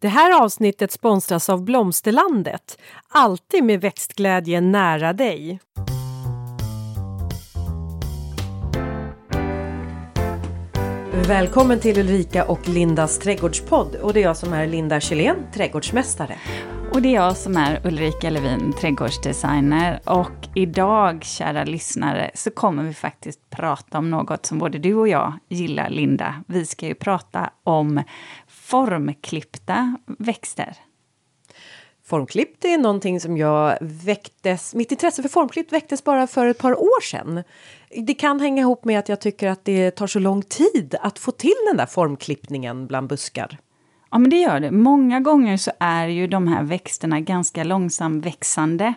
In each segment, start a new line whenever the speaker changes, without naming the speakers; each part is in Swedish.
Det här avsnittet sponsras av Blomsterlandet. Alltid med växtglädje nära dig. Välkommen till Ulrika och Lindas trädgårdspodd. Och det är jag som är Linda Kjellén, trädgårdsmästare.
Och det är jag som är Ulrika Levin, trädgårdsdesigner. Och idag, kära lyssnare, så kommer vi faktiskt prata om något som både du och jag gillar, Linda. Vi ska ju prata om formklippta växter.
Formklippt är någonting som jag väcktes, mitt intresse för formklippt väcktes bara för ett par år sedan. Det kan hänga ihop med att jag tycker att det tar så lång tid att få till den där formklippningen bland buskar.
Ja, men det gör det. Många gånger så är ju de här växterna ganska långsamt växande.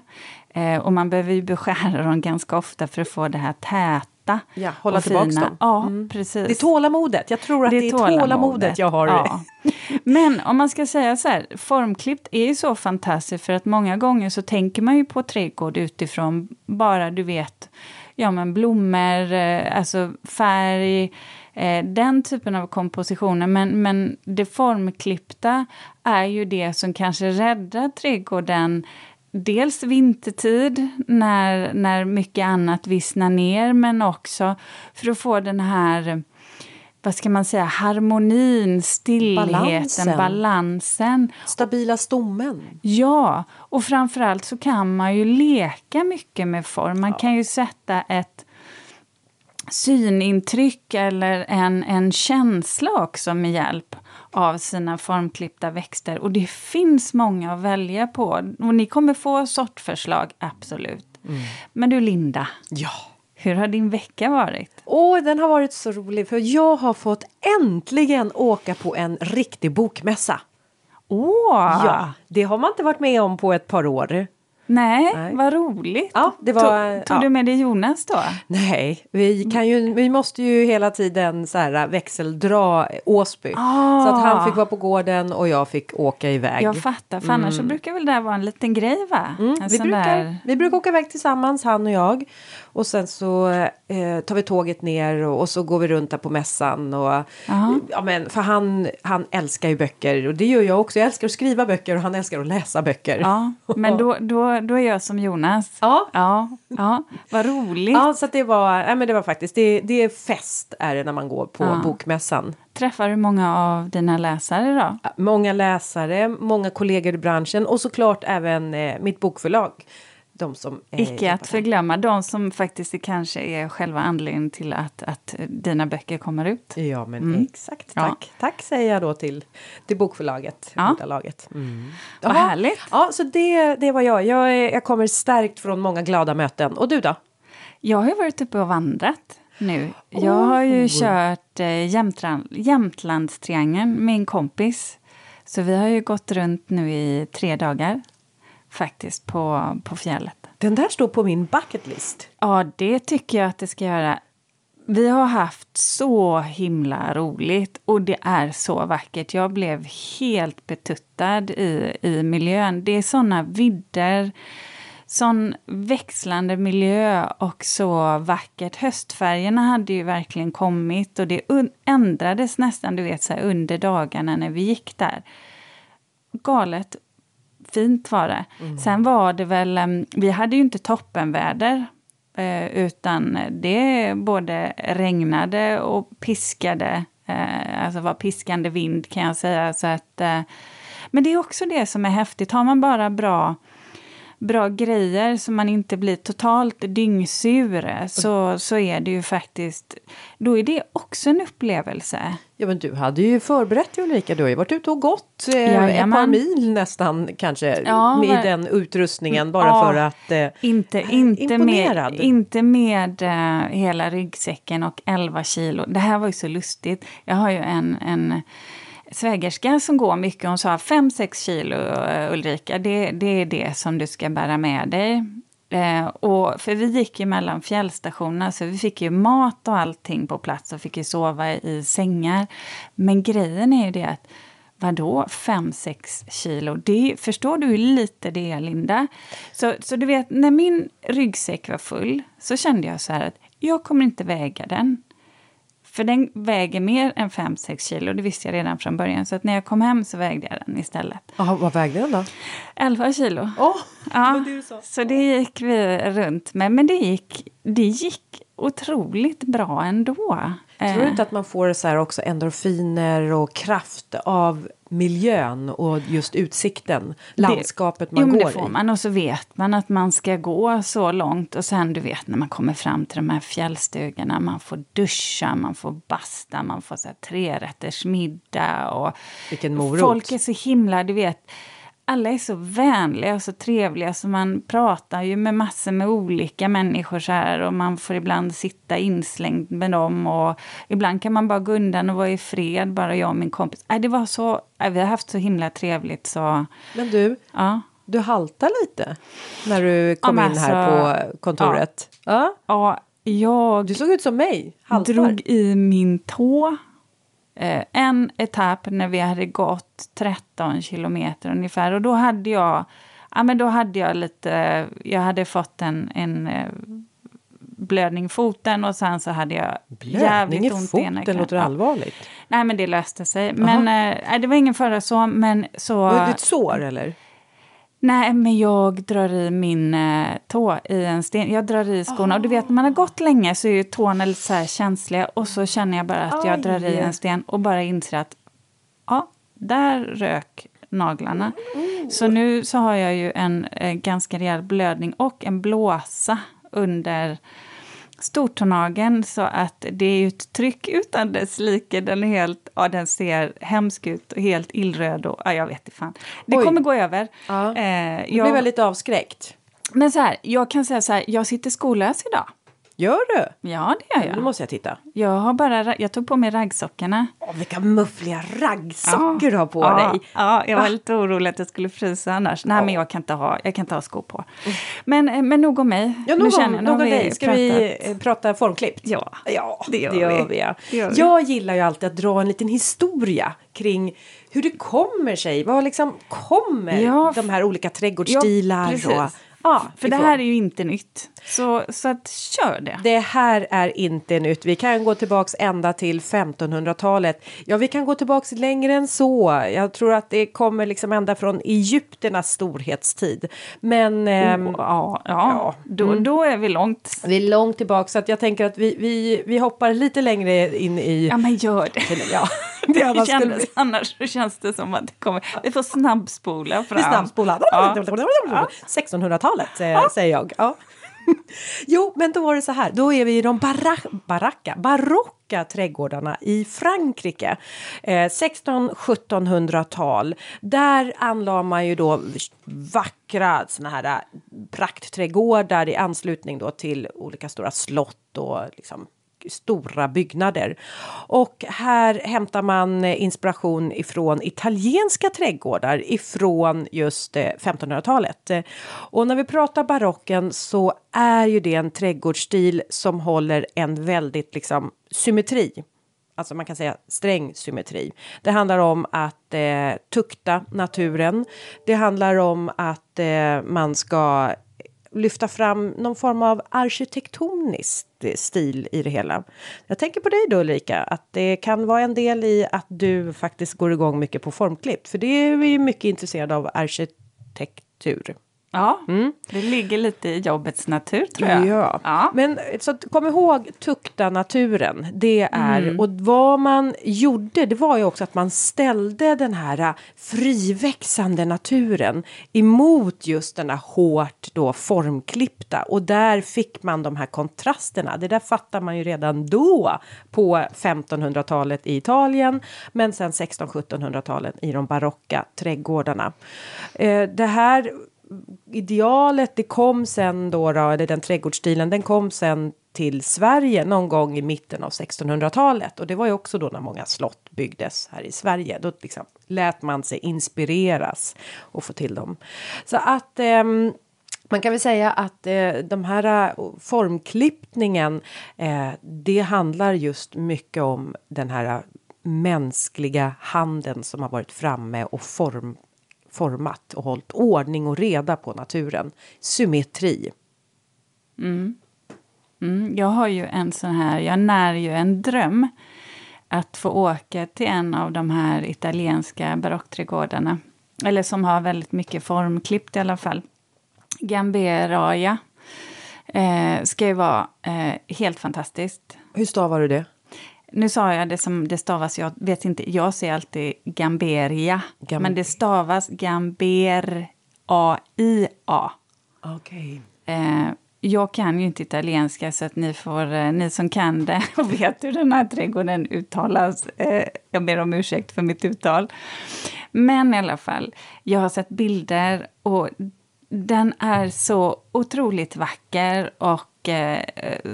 Eh, och man behöver ju beskära dem ganska ofta för att få det här täta.
Ja, hålla tillbaka dem.
Ja, mm. precis.
Det är tålamodet. Jag tror att det är, det är tålamodet. tålamodet jag har. Ja.
Men om man ska säga så här, formklippt är ju så fantastiskt för att många gånger så tänker man ju på trädgård utifrån bara, du vet, ja men blommor, eh, alltså färg, eh, den typen av kompositioner. Men, men det formklippta är ju det som kanske räddar trädgården dels vintertid när, när mycket annat vissnar ner men också för att få den här vad ska man säga, harmonin, stillheten, balansen. balansen.
Stabila stommen.
Ja, och framförallt så kan man ju leka mycket med form. Man ja. kan ju sätta ett synintryck eller en, en känsla också med hjälp av sina formklippta växter. Och det finns många att välja på. Och ni kommer få sortförslag, absolut. Mm. Men du Linda.
Ja.
Hur har din vecka varit?
Åh, den har varit så rolig för jag har fått äntligen åka på en riktig bokmässa.
Åh!
Ja, det har man inte varit med om på ett par år.
Nej, Nej, vad roligt.
Ja, det var,
tog, tog ja. du med dig Jonas då?
Nej, vi, kan ju, vi måste ju hela tiden så här, växeldra Åsby. Ah. Så att han fick vara på gården och jag fick åka iväg.
Jag fattar, för annars mm. så brukar väl det vara en liten grej va?
Mm, vi, brukar, där... vi brukar åka iväg tillsammans, han och jag. Och sen så eh, tar vi tåget ner och, och, så går vi runt där på mässan. Och, ja, men, för han, han älskar ju böcker och det gör jag också. Jag älskar att skriva böcker och han älskar att läsa böcker.
Ja, men då, då, då är jag som Jonas.
Ja.
Ja, ja vad roligt.
Ja, så det var, ja, men det var faktiskt, det, det är fest är det när man går på ja. bokmässan.
Träffar du många av dina läsare då?
Många läsare, många kollegor i branschen och såklart även eh, mitt bokförlag
de som... Eh, Icke att förglömma, de som faktiskt kanske är själva anledningen till att, att dina böcker kommer ut.
Ja, men mm. exakt. Tack. Ja. Tack säger jag då till, till bokförlaget, ja. laget. Mm.
Vad Aha. härligt.
Ja, så det, det var jag. jag. Jag kommer stärkt från många glada möten. Och du då?
Jag har varit uppe och vandrat nu. Jag har ju kört eh, Jämtland, Jämtlandstriangeln med en kompis. Så vi har ju gått runt nu i tre dagar faktiskt på, på fjället.
Den där står på min bucket list.
Ja, det tycker jag att det ska göra. Vi har haft så himla roligt och det är så vackert. Jag blev helt betuttad i, i miljön. Det är såna vidder, sån växlande miljö och så vackert. Höstfärgerna hade ju verkligen kommit och det ändrades nästan du vet, så under dagarna när vi gick där. Galet fint var det. Mm. Sen var det väl, vi hade ju inte toppenväder. Eh, utan det både regnade och piskade. Eh, alltså var piskande vind kan jag säga. Så att, eh, men det är också det som är häftigt. Har man bara bra bra grejer så man inte blir totalt dyngsur så, så är det ju faktiskt, då är det också en upplevelse.
Ja men du hade ju förberett dig Ulrika, du har ju varit ute och gått eh, ett par mil nästan kanske ja, med var... den utrustningen bara ja, för att eh,
inte, inte med, inte med uh, hela ryggsäcken och 11 kilo. Det här var ju så lustigt. Jag har ju en, en svägerska som går mycket. Hon sa 5-6 kilo eh, Ulrika, det, det är det som du ska bära med dig. Eh, och, för vi gick ju mellan fjällstationerna så vi fick ju mat och allting på plats och fick ju sova i sängar. Men grejen är ju det att Vadå 5-6 kilo? Det, förstår du hur lite det är, Linda? Så, så du vet, när min ryggsäck var full så kände jag så här att jag kommer inte väga den. För den väger mer än 5-6 kilo, det visste jag redan från början. Så att när jag kom hem så vägde jag den istället.
Aha, vad vägde den då?
11 kilo.
Oh,
ja, det så det gick vi runt med. Men det gick, det gick otroligt bra ändå.
Tror du inte att man får så också endorfiner och kraft av miljön och just utsikten, landskapet det, man
jo,
går
det får man. Och så vet man att man ska gå så långt. Och sen du vet när man kommer fram till de här fjällstugorna, man får duscha, man får basta, man får så här trerätters middag. Och
Vilken morot.
Folk är så himla, du vet alla är så vänliga och så trevliga så man pratar ju med massor med olika människor så här och man får ibland sitta inslängd med dem och ibland kan man bara gå undan och vara i fred, bara jag och min kompis. Äh, det var så, äh, vi har haft så himla trevligt så...
Men du,
ja.
du haltar lite när du kom ja, in här alltså, på kontoret.
Ja. ja. jag...
Du såg ut som mig, haltar.
drog i min tå en etapp när vi hade gått 13 kilometer ungefär. Och då hade jag, ja, men då hade jag lite, jag hade fått en, en eh, blödning i foten och sen så hade jag blödning jävligt ont i
foten? Det låter allvarligt.
Nej men det löste sig. Men eh, det var ingen fara så, men så...
Var det ett sår eller?
Nej, men jag drar i min eh, tå i en sten. Jag drar i skorna. Oh. Och du vet, när man har gått länge så är ju tårna lite så känsliga. Och så känner jag bara att jag drar i en sten och bara inser att ja, där rök naglarna. Mm. Så nu så har jag ju en eh, ganska rejäl blödning och en blåsa under stortånageln så att det är ju ett tryck utan dess like. Den är helt, ja den ser hemsk ut och helt illröd och ja, jag vet inte fan. Det Oj. kommer gå över.
Ja. Eh, jag, blev väldigt avskräckt.
Men så här, jag kan säga så här, jag sitter skollös idag.
Gör du?
Ja, det gör jag.
Nu måste jag titta.
Jag, har bara, jag tog på mig raggsockorna.
Åh, vilka muffliga raggsockor ja, du har på
ja,
dig!
Ja, jag var ah. lite orolig att jag skulle frysa annars. Nej, men jag kan inte ha, jag kan inte ha skor på. Men, eh, men nog om mig.
Ja, nog om, nog om dig. Ska pratat. vi eh, prata formklippt?
Ja,
ja det gör, det gör vi. Ja. Det gör vi. Jag gillar ju alltid att dra en liten historia kring hur det kommer sig. Vad liksom kommer ja, de här olika trädgårdsstilar? Ja, och,
Ja, för det här är ju inte nytt. Så, så att kör det.
Det här är inte nytt. Vi kan gå tillbaks ända till 1500-talet. Ja, vi kan gå tillbaks längre än så. Jag tror att det kommer liksom ända från Egypternas storhetstid. Men... Oh,
ähm, ja, ja, ja. Då, mm. då är vi långt.
Vi är långt tillbaka så att jag tänker att vi, vi, vi hoppar lite längre in i...
Ja, men gör det.
Ja.
Det, det kändes, annars så känns det som att det kommer... Vi får snabbspola fram. Vi
snabbspolar. Ja. 1600-talet säger, säger jag. Ja. Jo, men då var det så här. Då är vi i de barak baracka, barocka trädgårdarna i Frankrike. Eh, 1600-1700-tal. Där anlade man ju då vackra såna här eh, praktträdgårdar i anslutning då till olika stora slott och liksom stora byggnader. Och här hämtar man eh, inspiration ifrån italienska trädgårdar ifrån just eh, 1500-talet. Eh, och när vi pratar barocken så är ju det en trädgårdsstil som håller en väldigt liksom symmetri. Alltså man kan säga sträng symmetri. Det handlar om att eh, tukta naturen. Det handlar om att eh, man ska lyfta fram någon form av arkitektonisk stil i det hela. Jag tänker på dig då Ulrika, att det kan vara en del i att du faktiskt går igång mycket på formklipp, för det är vi mycket intresserade av arkitektur.
Ja, mm. det ligger lite i jobbets natur tror jag.
Ja, ja. men så kom ihåg tukta naturen. Det är, mm. och vad man gjorde det var ju också att man ställde den här äh, friväxande naturen emot just den här hårt då formklippta. Och där fick man de här kontrasterna. Det där fattar man ju redan då på 1500-talet i Italien. Men sen 1600-1700-talet i de barocka trädgårdarna. Eh, det här idealet det kom sen då, då eller den trädgårdsstilen den kom sen till Sverige någon gång i mitten av 1600-talet och det var ju också då när många slott byggdes här i Sverige. Då liksom lät man sig inspireras och få till dem. Så att eh, man kan väl säga att eh, de här eh, formklippningen eh, det handlar just mycket om den här eh, mänskliga handen som har varit framme och form format och hållit ordning och reda på naturen. Symmetri.
Mm. Mm, jag har ju en sån här, jag när ju en dröm att få åka till en av de här italienska barockträdgårdarna. Eller som har väldigt mycket formklippt i alla fall. Gamberaja eh, ska ju vara eh, helt fantastiskt.
Hur stavar du det?
Nu sa jag det som det stavas, jag vet inte, jag säger alltid Gamberia. Gam men det stavas Gamber-A-I-A.
Okej.
Okay. Eh, jag kan ju inte italienska så att ni, får, eh, ni som kan det och vet hur den här trädgården uttalas, eh, jag ber om ursäkt för mitt uttal. Men i alla fall, jag har sett bilder och den är så otroligt vacker och eh,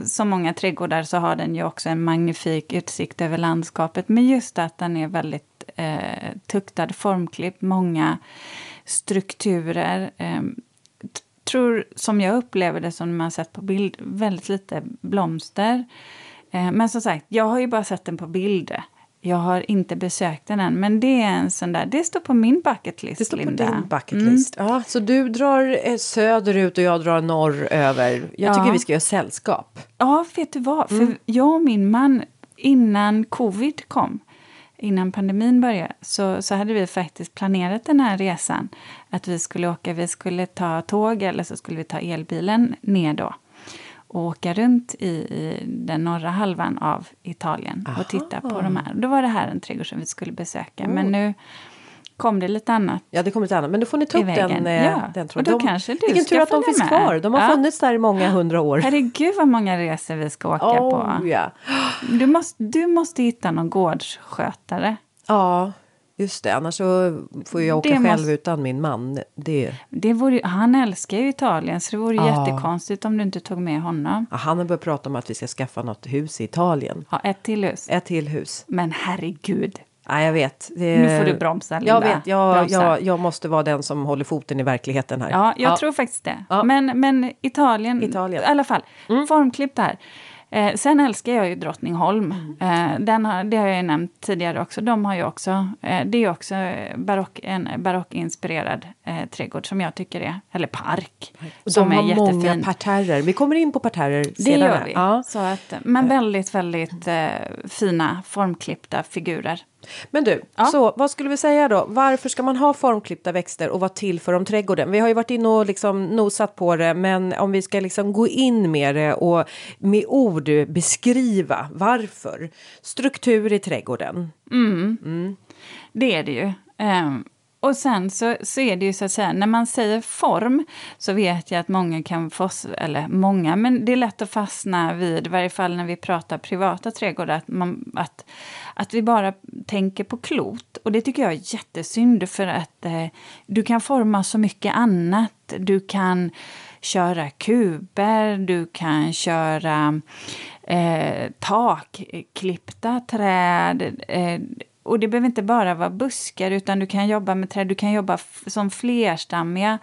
som många trädgårdar så har den ju också en magnifik utsikt över landskapet. Men just att den är väldigt eh, tuktad, formklippt, många strukturer. Eh, tror, som jag upplever det som man sett på bild, väldigt lite blomster. Eh, men som sagt, jag har ju bara sett den på bild. Jag har inte besökt den än, men det är en sån där, det står på min bucketlist,
Det står på
Linda.
din bucketlist. Mm. Ja, så du drar eh, söderut och jag drar norröver. Jag tycker ja. vi ska göra sällskap.
Ja, vet du vad? Mm. För jag och min man, innan covid kom, innan pandemin började så, så hade vi faktiskt planerat den här resan. Att vi skulle åka, vi skulle ta tåg eller så skulle vi ta elbilen ner då och åka runt i, i den norra halvan av Italien Aha. och titta på de här. Då var det här en trädgård som vi skulle besöka. Mm. Men nu kom det lite annat.
Ja, det kom lite annat. Men då får ni ta upp den, eh,
ja.
den
Och då de, kanske du
vilken tur att de finns
med.
kvar. De har ja. funnits där i många hundra år.
Herregud vad många resor vi ska åka
oh,
på.
Ja.
Du, måste, du måste hitta någon gårdsskötare.
Ja, Just det, annars så får jag åka det själv måste... utan min man. Det...
Det vore, han älskar ju Italien så det vore ja. jättekonstigt om du inte tog med honom.
Ja, han har börjat prata om att vi ska skaffa något hus i Italien.
Ja, ett till hus.
Ett till hus.
Men herregud.
Ja, jag vet.
Det... Nu får du bromsa, Linda.
Jag vet, jag, jag, jag, måste vara den som håller foten i verkligheten här.
Ja, jag ja. tror faktiskt det. Ja. Men, men Italien,
Italien,
i alla fall. Mm. Formklippt där. Eh, sen älskar jag ju Drottningholm. Mm. Eh, den har, det har jag ju nämnt tidigare också. De har ju också, eh, det är också barock, en barockinspirerad eh, trädgård som jag tycker är, eller park.
Och som de har är jättefin. många parterrer. Vi kommer in på parterrer.
Det gör vi. Ja. Så att, men väldigt, väldigt eh, fina formklippta figurer.
Men du, ja. så vad skulle vi säga då? Varför ska man ha formklippta växter och vad till för om trädgården? Vi har ju varit inne och liksom nosat på det, men om vi ska liksom gå in med det och med ord beskriva varför. Struktur i trädgården.
Mm. Mm. Det är det ju. Um, och sen så, så är det ju så att säga, när man säger form så vet jag att många kan få, eller många, men det är lätt att fastna vid, i varje fall när vi pratar privata trädgårdar, att, man, att, att vi bara tänker på klot. Och det tycker jag är jättesynd för att eh, du kan forma så mycket annat. Du kan köra kuber, du kan köra eh, takklippta träd. Eh, och det behöver inte bara vara buskar utan du kan jobba med träd, du kan jobba som flerstammiga.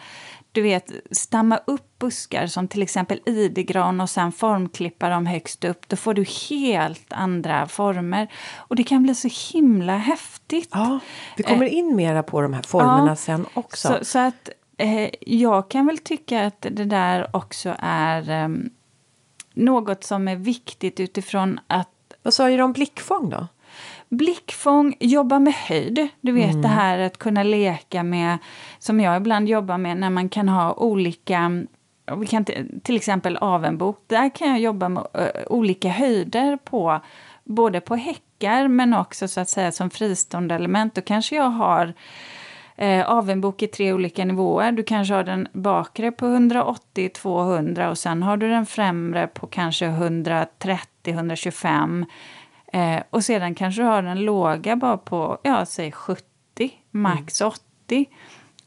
Du vet, stamma upp buskar som till exempel idegran och sen formklippa dem högst upp. Då får du helt andra former. Och det kan bli så himla häftigt.
Ja, vi kommer eh, in mera på de här formerna ja, sen också.
Så, så att eh, jag kan väl tycka att det där också är eh, något som är viktigt utifrån att...
Vad sa du om blickfång då?
Blickfång, jobba med höjd. Du vet mm. det här att kunna leka med, som jag ibland jobbar med, när man kan ha olika vi kan till exempel avenbok, där kan jag jobba med olika höjder på både på häckar men också så att säga som fristående element. Då kanske jag har eh, avenbok i tre olika nivåer. Du kanske har den bakre på 180-200 och sen har du den främre på kanske 130-125. Eh, och sedan kanske du har den låga bara på, ja, säg 70, max mm. 80.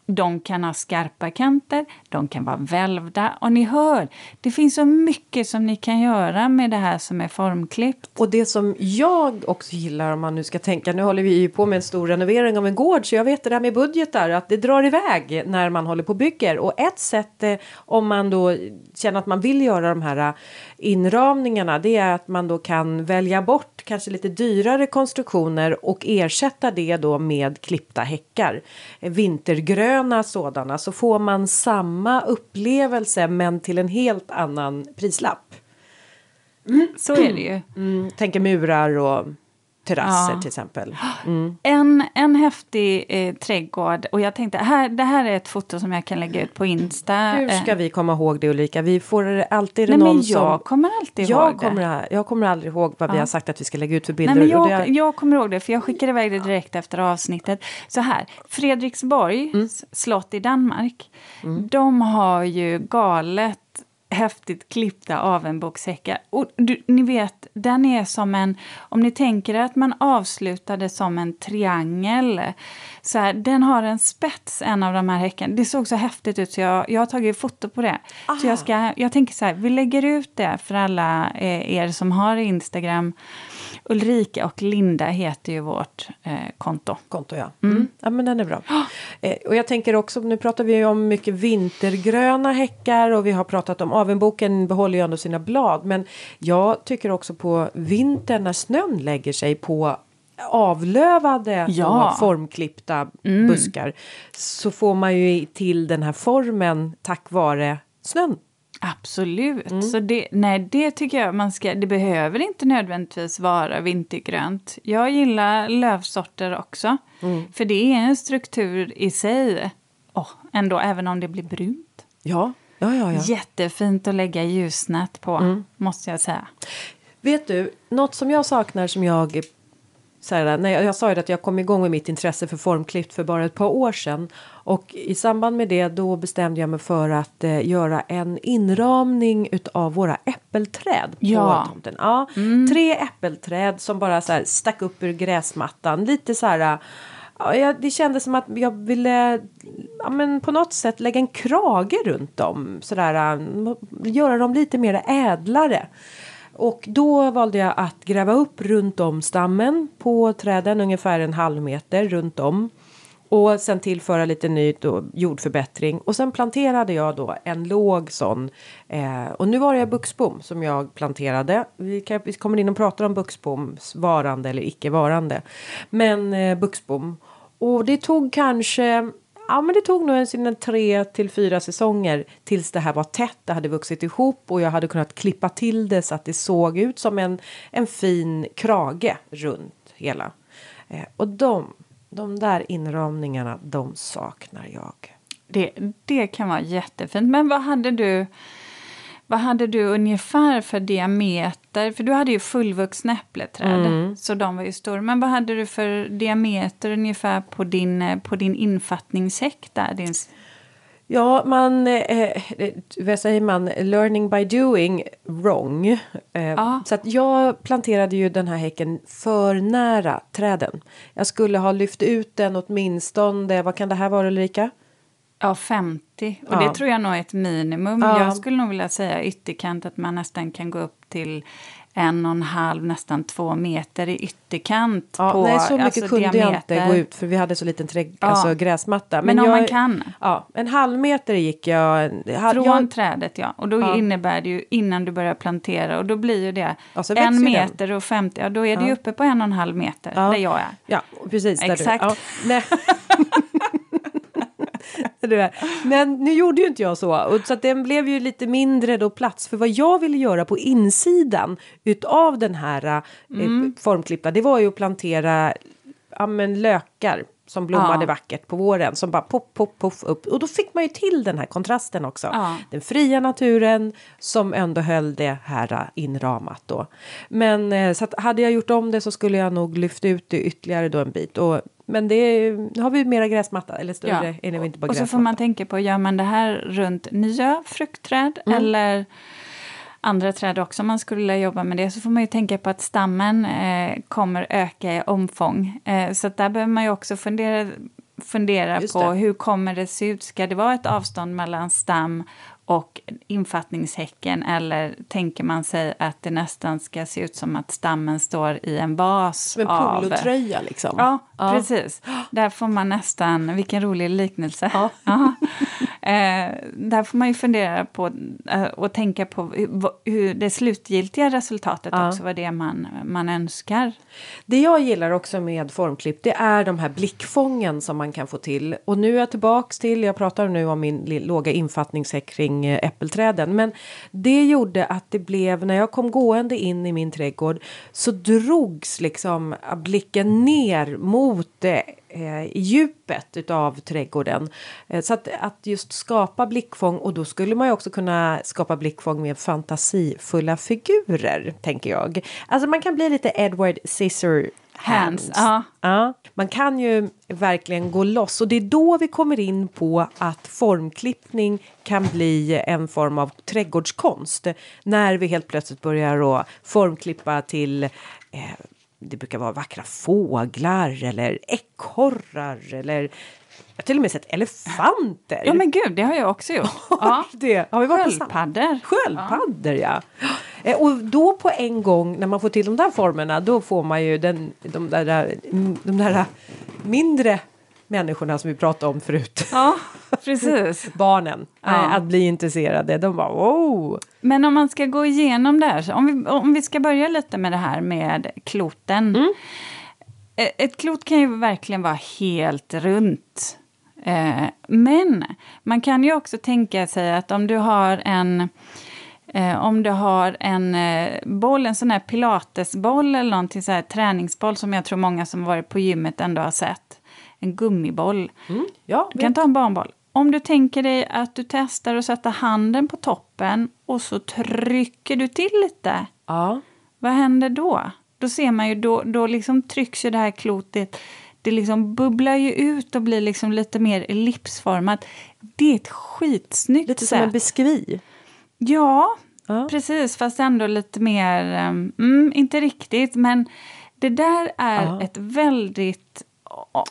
De kan ha skarpa kanter, de kan vara välvda. Och ni hör, det finns så mycket som ni kan göra med det här som är formklippt.
Och det som jag också gillar om man nu ska tänka, nu håller vi ju på med en stor renovering av en gård så jag vet det där med budgetar att det drar iväg när man håller på och bygger. Och ett sätt eh, om man då känner att man vill göra de här eh, inramningarna det är att man då kan välja bort kanske lite dyrare konstruktioner och ersätta det då med klippta häckar. Vintergröna sådana så får man samma upplevelse men till en helt annan prislapp.
Så är det ju.
Mm, tänker murar och terrasser ja. till exempel.
Mm. En, en häftig eh, trädgård och jag tänkte här, det här är ett foto som jag kan lägga ut på Insta.
Hur ska eh. vi komma ihåg det Ulrika? Vi får alltid
Nej,
någon
men jag
som...
kommer alltid
jag
ihåg
kommer, det. Jag kommer aldrig ihåg vad ja. vi har sagt att vi ska lägga ut för bilder.
Nej, men jag, det... jag kommer ihåg det för jag skickade iväg det direkt efter avsnittet. Så här, Fredriksborg mm. slott i Danmark. Mm. De har ju galet häftigt klippta avenbokshäckar. Och du, ni vet, den är som en... Om ni tänker att man avslutade som en triangel. Så här, den har en spets, en av de här häckarna. Det såg så häftigt ut så jag, jag har tagit foto på det. Aha. Så jag, ska, jag tänker så här, vi lägger ut det för alla eh, er som har Instagram. Ulrika och Linda heter ju vårt eh, konto.
Konto, ja. Mm. Mm. Ja, men den är bra. Eh, och jag tänker också, nu pratar vi om mycket vintergröna häckar och vi har pratat om avenboken behåller ju ändå sina blad. Men jag tycker också på vintern när snön lägger sig på avlövade ja. formklippta mm. buskar så får man ju till den här formen tack vare snön.
Absolut. Mm. Så det, nej, det tycker jag man ska... Det behöver inte nödvändigtvis vara vintergrönt. Jag gillar lövsorter också. Mm. För det är en struktur i sig. Oh, ändå, även om det blir brunt.
Ja. Ja, ja, ja.
Jättefint att lägga ljusnät på, mm. måste jag säga.
Vet du, något som jag saknar som jag så här, jag, jag sa ju att jag kom igång med mitt intresse för formklippt för bara ett par år sedan. Och i samband med det då bestämde jag mig för att eh, göra en inramning utav våra äppelträd på ja. tomten. Ja, mm. Tre äppelträd som bara så här stack upp ur gräsmattan. Lite så här Ja, det kändes som att jag ville ja, men på något sätt lägga en krage runt dem. Sådär, äh, göra dem lite mer ädlare. Och då valde jag att gräva upp runt om stammen på träden ungefär en halv meter runt om. Och sen tillföra lite ny jordförbättring. Och sen planterade jag då en låg sån. Eh, och nu var det buxbom som jag planterade. Vi, kan, vi kommer in och pratar om buxboms varande eller icke varande. Men eh, buxbom. Och det tog kanske ja, men det tog nog sina tre till fyra säsonger tills det här var tätt. Det hade vuxit ihop och jag hade kunnat klippa till det så att det såg ut som en, en fin krage runt hela. Eh, och de, de där inramningarna, de saknar jag.
Det, det kan vara jättefint. Men vad hade du vad hade du ungefär för diameter? För du hade ju fullvuxna äppleträd, mm. så de var ju stora. Men vad hade du för diameter ungefär på din, på din infattningshäck där? Din...
Ja, man, eh, vad säger man, learning by doing wrong. Eh, ja. Så att jag planterade ju den här häcken för nära träden. Jag skulle ha lyft ut den åtminstone, vad kan det här vara Ulrika?
Ja, 50. Och ja. det tror jag nog är ett minimum. Ja. Jag skulle nog vilja säga ytterkant att man nästan kan gå upp till en och en halv, nästan två meter i ytterkant.
Ja,
på,
nej, så mycket alltså, kunde diameter. jag inte gå ut för vi hade så liten trägg, ja. alltså, gräsmatta.
Men, Men om jag, man kan?
Ja, en halv meter gick jag.
Från jag, trädet ja, och då ja. innebär det ju innan du börjar plantera och då blir ju det en meter och 50, ja då är det ju uppe på en och en halv meter där jag är.
Ja, precis.
Exakt.
Du, Men nu gjorde ju inte jag så. Och så att den blev ju lite mindre då plats. För vad jag ville göra på insidan utav den här eh, mm. formklippta. Det var ju att plantera ja, men lökar som blommade ja. vackert på våren som bara poff, poff, poff upp. Och då fick man ju till den här kontrasten också. Ja. Den fria naturen som ändå höll det här eh, inramat då. Men eh, så att hade jag gjort om det så skulle jag nog lyft ut det ytterligare då en bit. Och men det nu har vi mera gräsmatta, eller större ja. är det inte bara
Och så får man tänka på, gör man det här runt nya fruktträd mm. eller andra träd också om man skulle jobba med det så får man ju tänka på att stammen eh, kommer öka i omfång. Eh, så där behöver man ju också fundera, fundera på hur kommer det se ut. Ska det vara ett avstånd mellan stam och infattningshäcken eller tänker man sig att det nästan ska se ut som att stammen står i en vas
Som en polotröja liksom?
Ja, ja, precis. Där får man nästan, vilken rolig liknelse. Ja. Eh, där får man ju fundera på eh, och tänka på hur, hur det slutgiltiga resultatet ja. också, vad det man, man önskar.
Det jag gillar också med formklipp det är de här blickfången som man kan få till. Och nu är jag tillbaks till, jag pratar nu om min låga infattningssäck kring kring eh, äppelträden. Men det gjorde att det blev, när jag kom gående in i min trädgård så drogs liksom eh, blicken ner mot eh, eh, djupet utav trädgården. Eh, så att, att just skapa blickfång och då skulle man ju också kunna skapa blickfång med fantasifulla figurer, tänker jag. Alltså man kan bli lite Edward Scissor hands.
Ja.
ja. Man kan ju verkligen gå loss och det är då vi kommer in på att formklippning kan bli en form av trädgårdskonst. När vi helt plötsligt börjar att formklippa till eh, det brukar vara vackra fåglar eller ekorrar eller jag har till och med sett elefanter.
Ja men gud, det har jag också gjort. Ja.
det, har vi
varit Sköldpaddor.
Sköldpaddor ja. ja. Eh, och då på en gång när man får till de där formerna då får man ju den, de, där, de där mindre människorna som vi pratade om förut.
Ja, precis.
Barnen. Ja. Att bli intresserade. De bara wow.
Men om man ska gå igenom det här. Om vi, om vi ska börja lite med det här med kloten. Mm. Eh, ett klot kan ju verkligen vara helt runt. Eh, men man kan ju också tänka sig att om du har en Eh, om du har en boll, en sån här pilatesboll eller någonting så här träningsboll som jag tror många som varit på gymmet ändå har sett. En gummiboll. Mm, ja, du kan ta en barnboll. Om du tänker dig att du testar att sätta handen på toppen och så trycker du till lite.
Ja.
Vad händer då? Då ser man ju, då, då liksom trycks ju det här klotet det liksom bubblar ju ut och blir liksom lite mer ellipsformat. Det är ett skitsnyggt
Lite som en biskvi.
Ja, ja, precis. Fast ändå lite mer... Mm, inte riktigt, men det där är ja. ett väldigt...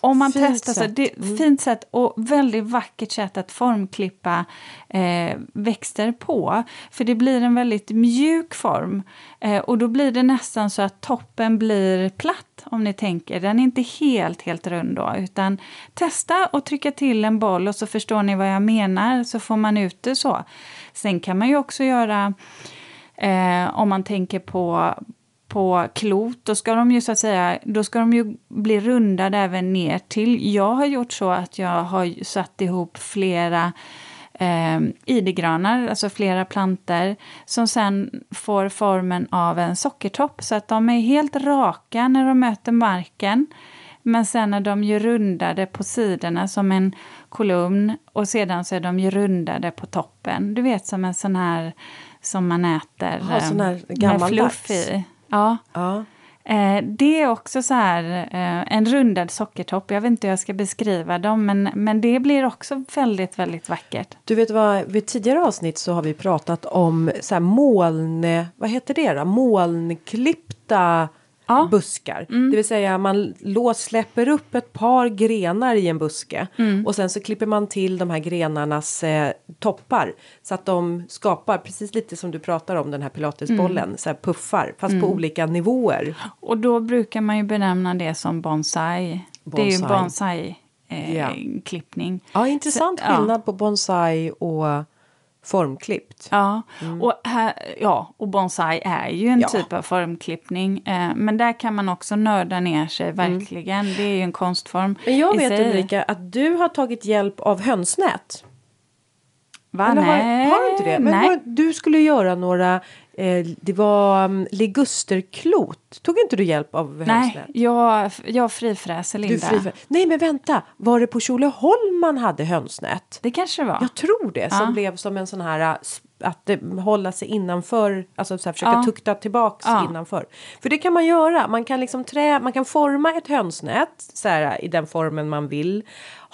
Om man fint testar sätt. så, det, mm. fint sätt och väldigt vackert sätt att formklippa eh, växter på. För det blir en väldigt mjuk form. Eh, och då blir det nästan så att toppen blir platt, om ni tänker. Den är inte helt, helt rund då, utan testa och trycka till en boll och så förstår ni vad jag menar, så får man ut det så. Sen kan man ju också göra, eh, om man tänker på, på klot, då ska de ju så att säga, då ska de ju bli rundade även ner till. Jag har gjort så att jag har satt ihop flera eh, idegranar, alltså flera planter, som sen får formen av en sockertopp, så att de är helt raka när de möter marken. Men sen är de ju rundade på sidorna som en kolumn och sedan så är de ju rundade på toppen. Du vet som en sån här som man äter
ja, sån här eh, med fluff
i. Ja.
ja.
Eh, det är också så här eh, en rundad sockertopp. Jag vet inte hur jag ska beskriva dem, men, men det blir också väldigt, väldigt vackert.
Du vet vad, vid tidigare avsnitt så har vi pratat om så här moln, vad heter det då? Molnklippta ja. buskar. Mm. Det vill säga man lås, släpper upp ett par grenar i en buske mm. och sen så klipper man till de här grenarnas eh, toppar så att de skapar precis lite som du pratar om den här pilatesbollen, mm. så här puffar fast på mm. olika nivåer.
Och då brukar man ju benämna det som bonsai. bonsai. Det är ju bonsai eh, ja. klippning.
Ja, intressant så, skillnad ja. på bonsai och formklippt.
Ja, mm. och, här, ja, och bonsai är ju en ja. typ av formklippning. Eh, men där kan man också nörda ner sig, mm. verkligen. Mm. Det är ju en konstform.
Men jag vet sig. Ulrika att du har tagit hjälp av hönsnät.
Va? Eller
Nej. Har, har, du inte det? Men Nej. du skulle göra några Eh, det var um, ligusterklot. Tog inte du hjälp av
Nej, jag, jag frifräser Linda.
Frifrä Nej, men vänta. Var det på Tjolöholm man hade hönsnät?
Det kanske det var.
Jag tror det. Som ja. blev som en sån här uh, att hålla sig innanför, alltså så här, försöka ja. tukta tillbaks ja. innanför. För det kan man göra. Man kan liksom trä, man kan forma ett hönsnät så här, i den formen man vill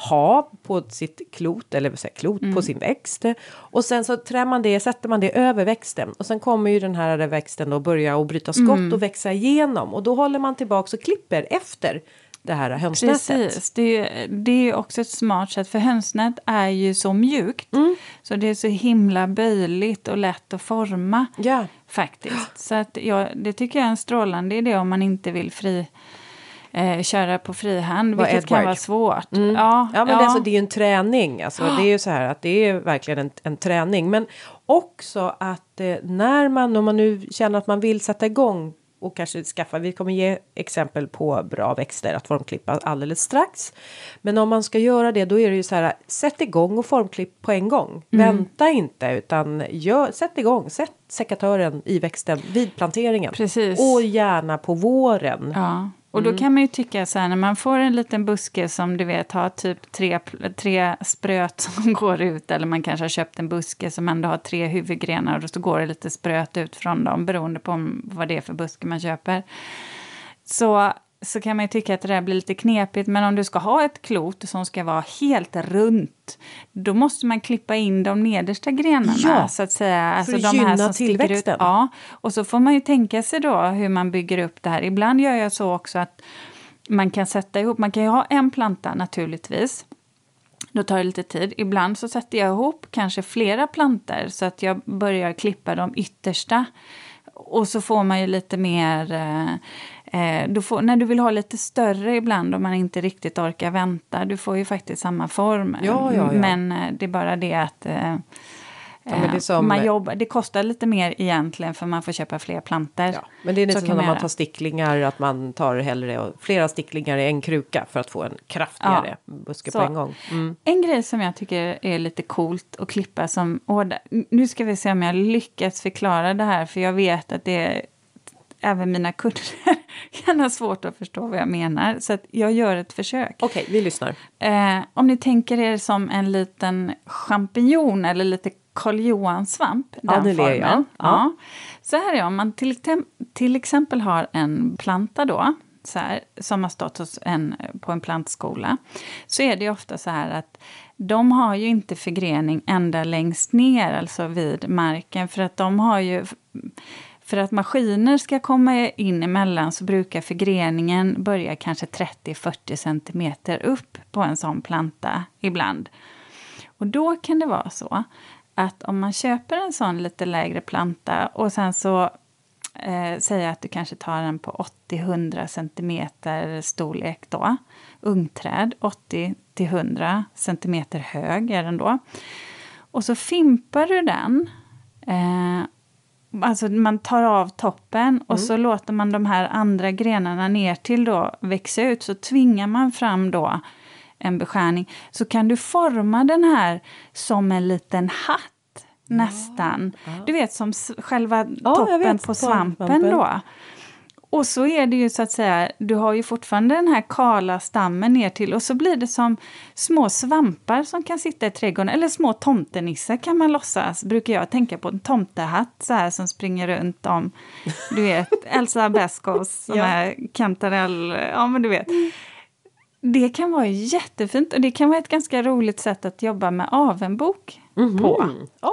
ha på sitt klot, eller säga, klot mm. på sin växt. Och sen så trär man det, sätter man det över växten och sen kommer ju den här växten då börja och bryta skott mm. och växa igenom och då håller man tillbaks och klipper efter det här hönsnätet.
Precis, det, det är också ett smart sätt för hönsnät är ju så mjukt mm. så det är så himla böjligt och lätt att forma
ja.
faktiskt. Så att ja, det tycker jag är en strålande idé om man inte vill fri eh, köra på frihand, vilket Edward. kan vara svårt.
Mm. Ja, ja, men ja. Det, alltså, det är ju en träning. Alltså, Det är ju så här att det är verkligen en, en träning. Men också att eh, när man, om man nu känner att man vill sätta igång och kanske skaffa. Vi kommer ge exempel på bra växter att formklippa alldeles strax. Men om man ska göra det, då är det ju så här. Sätt igång och formklipp på en gång. Mm. Vänta inte utan gör, sätt igång. Sätt sekatören i växten vid planteringen.
Precis.
Och gärna på våren.
Ja. Och då mm. kan man ju tycka så här när man får en liten buske som du vet har typ tre, tre spröt som går ut eller man kanske har köpt en buske som ändå har tre huvudgrenar och så går det lite spröt ut från dem beroende på vad det är för buske man köper. Så så kan man ju tycka att det där blir lite knepigt. Men om du ska ha ett klot som ska vara helt runt, då måste man klippa in de nedersta grenarna.
Ja,
så att säga.
Alltså för att de gynna här som tillväxten.
Ut. Ja, och så får man ju tänka sig då hur man bygger upp det här. Ibland gör jag så också att man kan sätta ihop, man kan ju ha en planta naturligtvis. Då tar det lite tid. Ibland så sätter jag ihop kanske flera planter så att jag börjar klippa de yttersta. Och så får man ju lite mer eh, Eh, du får, när du vill ha lite större ibland om man inte riktigt orkar vänta, du får ju faktiskt samma form.
Ja, ja, ja.
Men eh, det är bara det att eh, det, som, man jobbar, det kostar lite mer egentligen för man får köpa fler plantor. Ja,
men det är nästan som när man tar sticklingar att man tar hellre flera sticklingar i en kruka för att få en kraftigare buske så, på en gång.
Mm. En grej som jag tycker är lite coolt att klippa som, nu ska vi se om jag lyckas förklara det här för jag vet att det är även mina kunder kan ha svårt att förstå vad jag menar. Så jag gör ett försök.
Okej, okay, vi lyssnar.
Eh, om ni tänker er som en liten champinjon eller lite Karl Johan-svamp.
Ja, det ler jag. Ja.
ja. Så här är om man till, till exempel har en planta då, så här, som har stått en, på en plantskola, så är det ofta så här att de har ju inte förgrening ända längst ner, alltså vid marken, för att de har ju för att maskiner ska komma in emellan så brukar förgreningen börja kanske 30-40 cm upp på en sån planta ibland. Och då kan det vara så att om man köper en sån lite lägre planta och sen så eh, säger att du kanske tar den på 80-100 cm storlek då, ungträd, 80-100 cm hög är den då. Och så fimpar du den eh, Alltså man tar av toppen och mm. så låter man de här andra grenarna ner till då växa ut. Så tvingar man fram då en beskärning. Så kan du forma den här som en liten hatt nästan. Ja, ja. Du vet som själva toppen på svampen då. Och så är det ju så att säga, du har ju fortfarande den här kala stammen ner till och så blir det som små svampar som kan sitta i trädgården. Eller små tomtenissar kan man låtsas, brukar jag tänka på. En tomtehatt så här som springer runt om, du vet, Elsa Beskows som ja. är kantarell, ja men du vet. Det kan vara jättefint och det kan vara ett ganska roligt sätt att jobba med avenbok mm -hmm. på.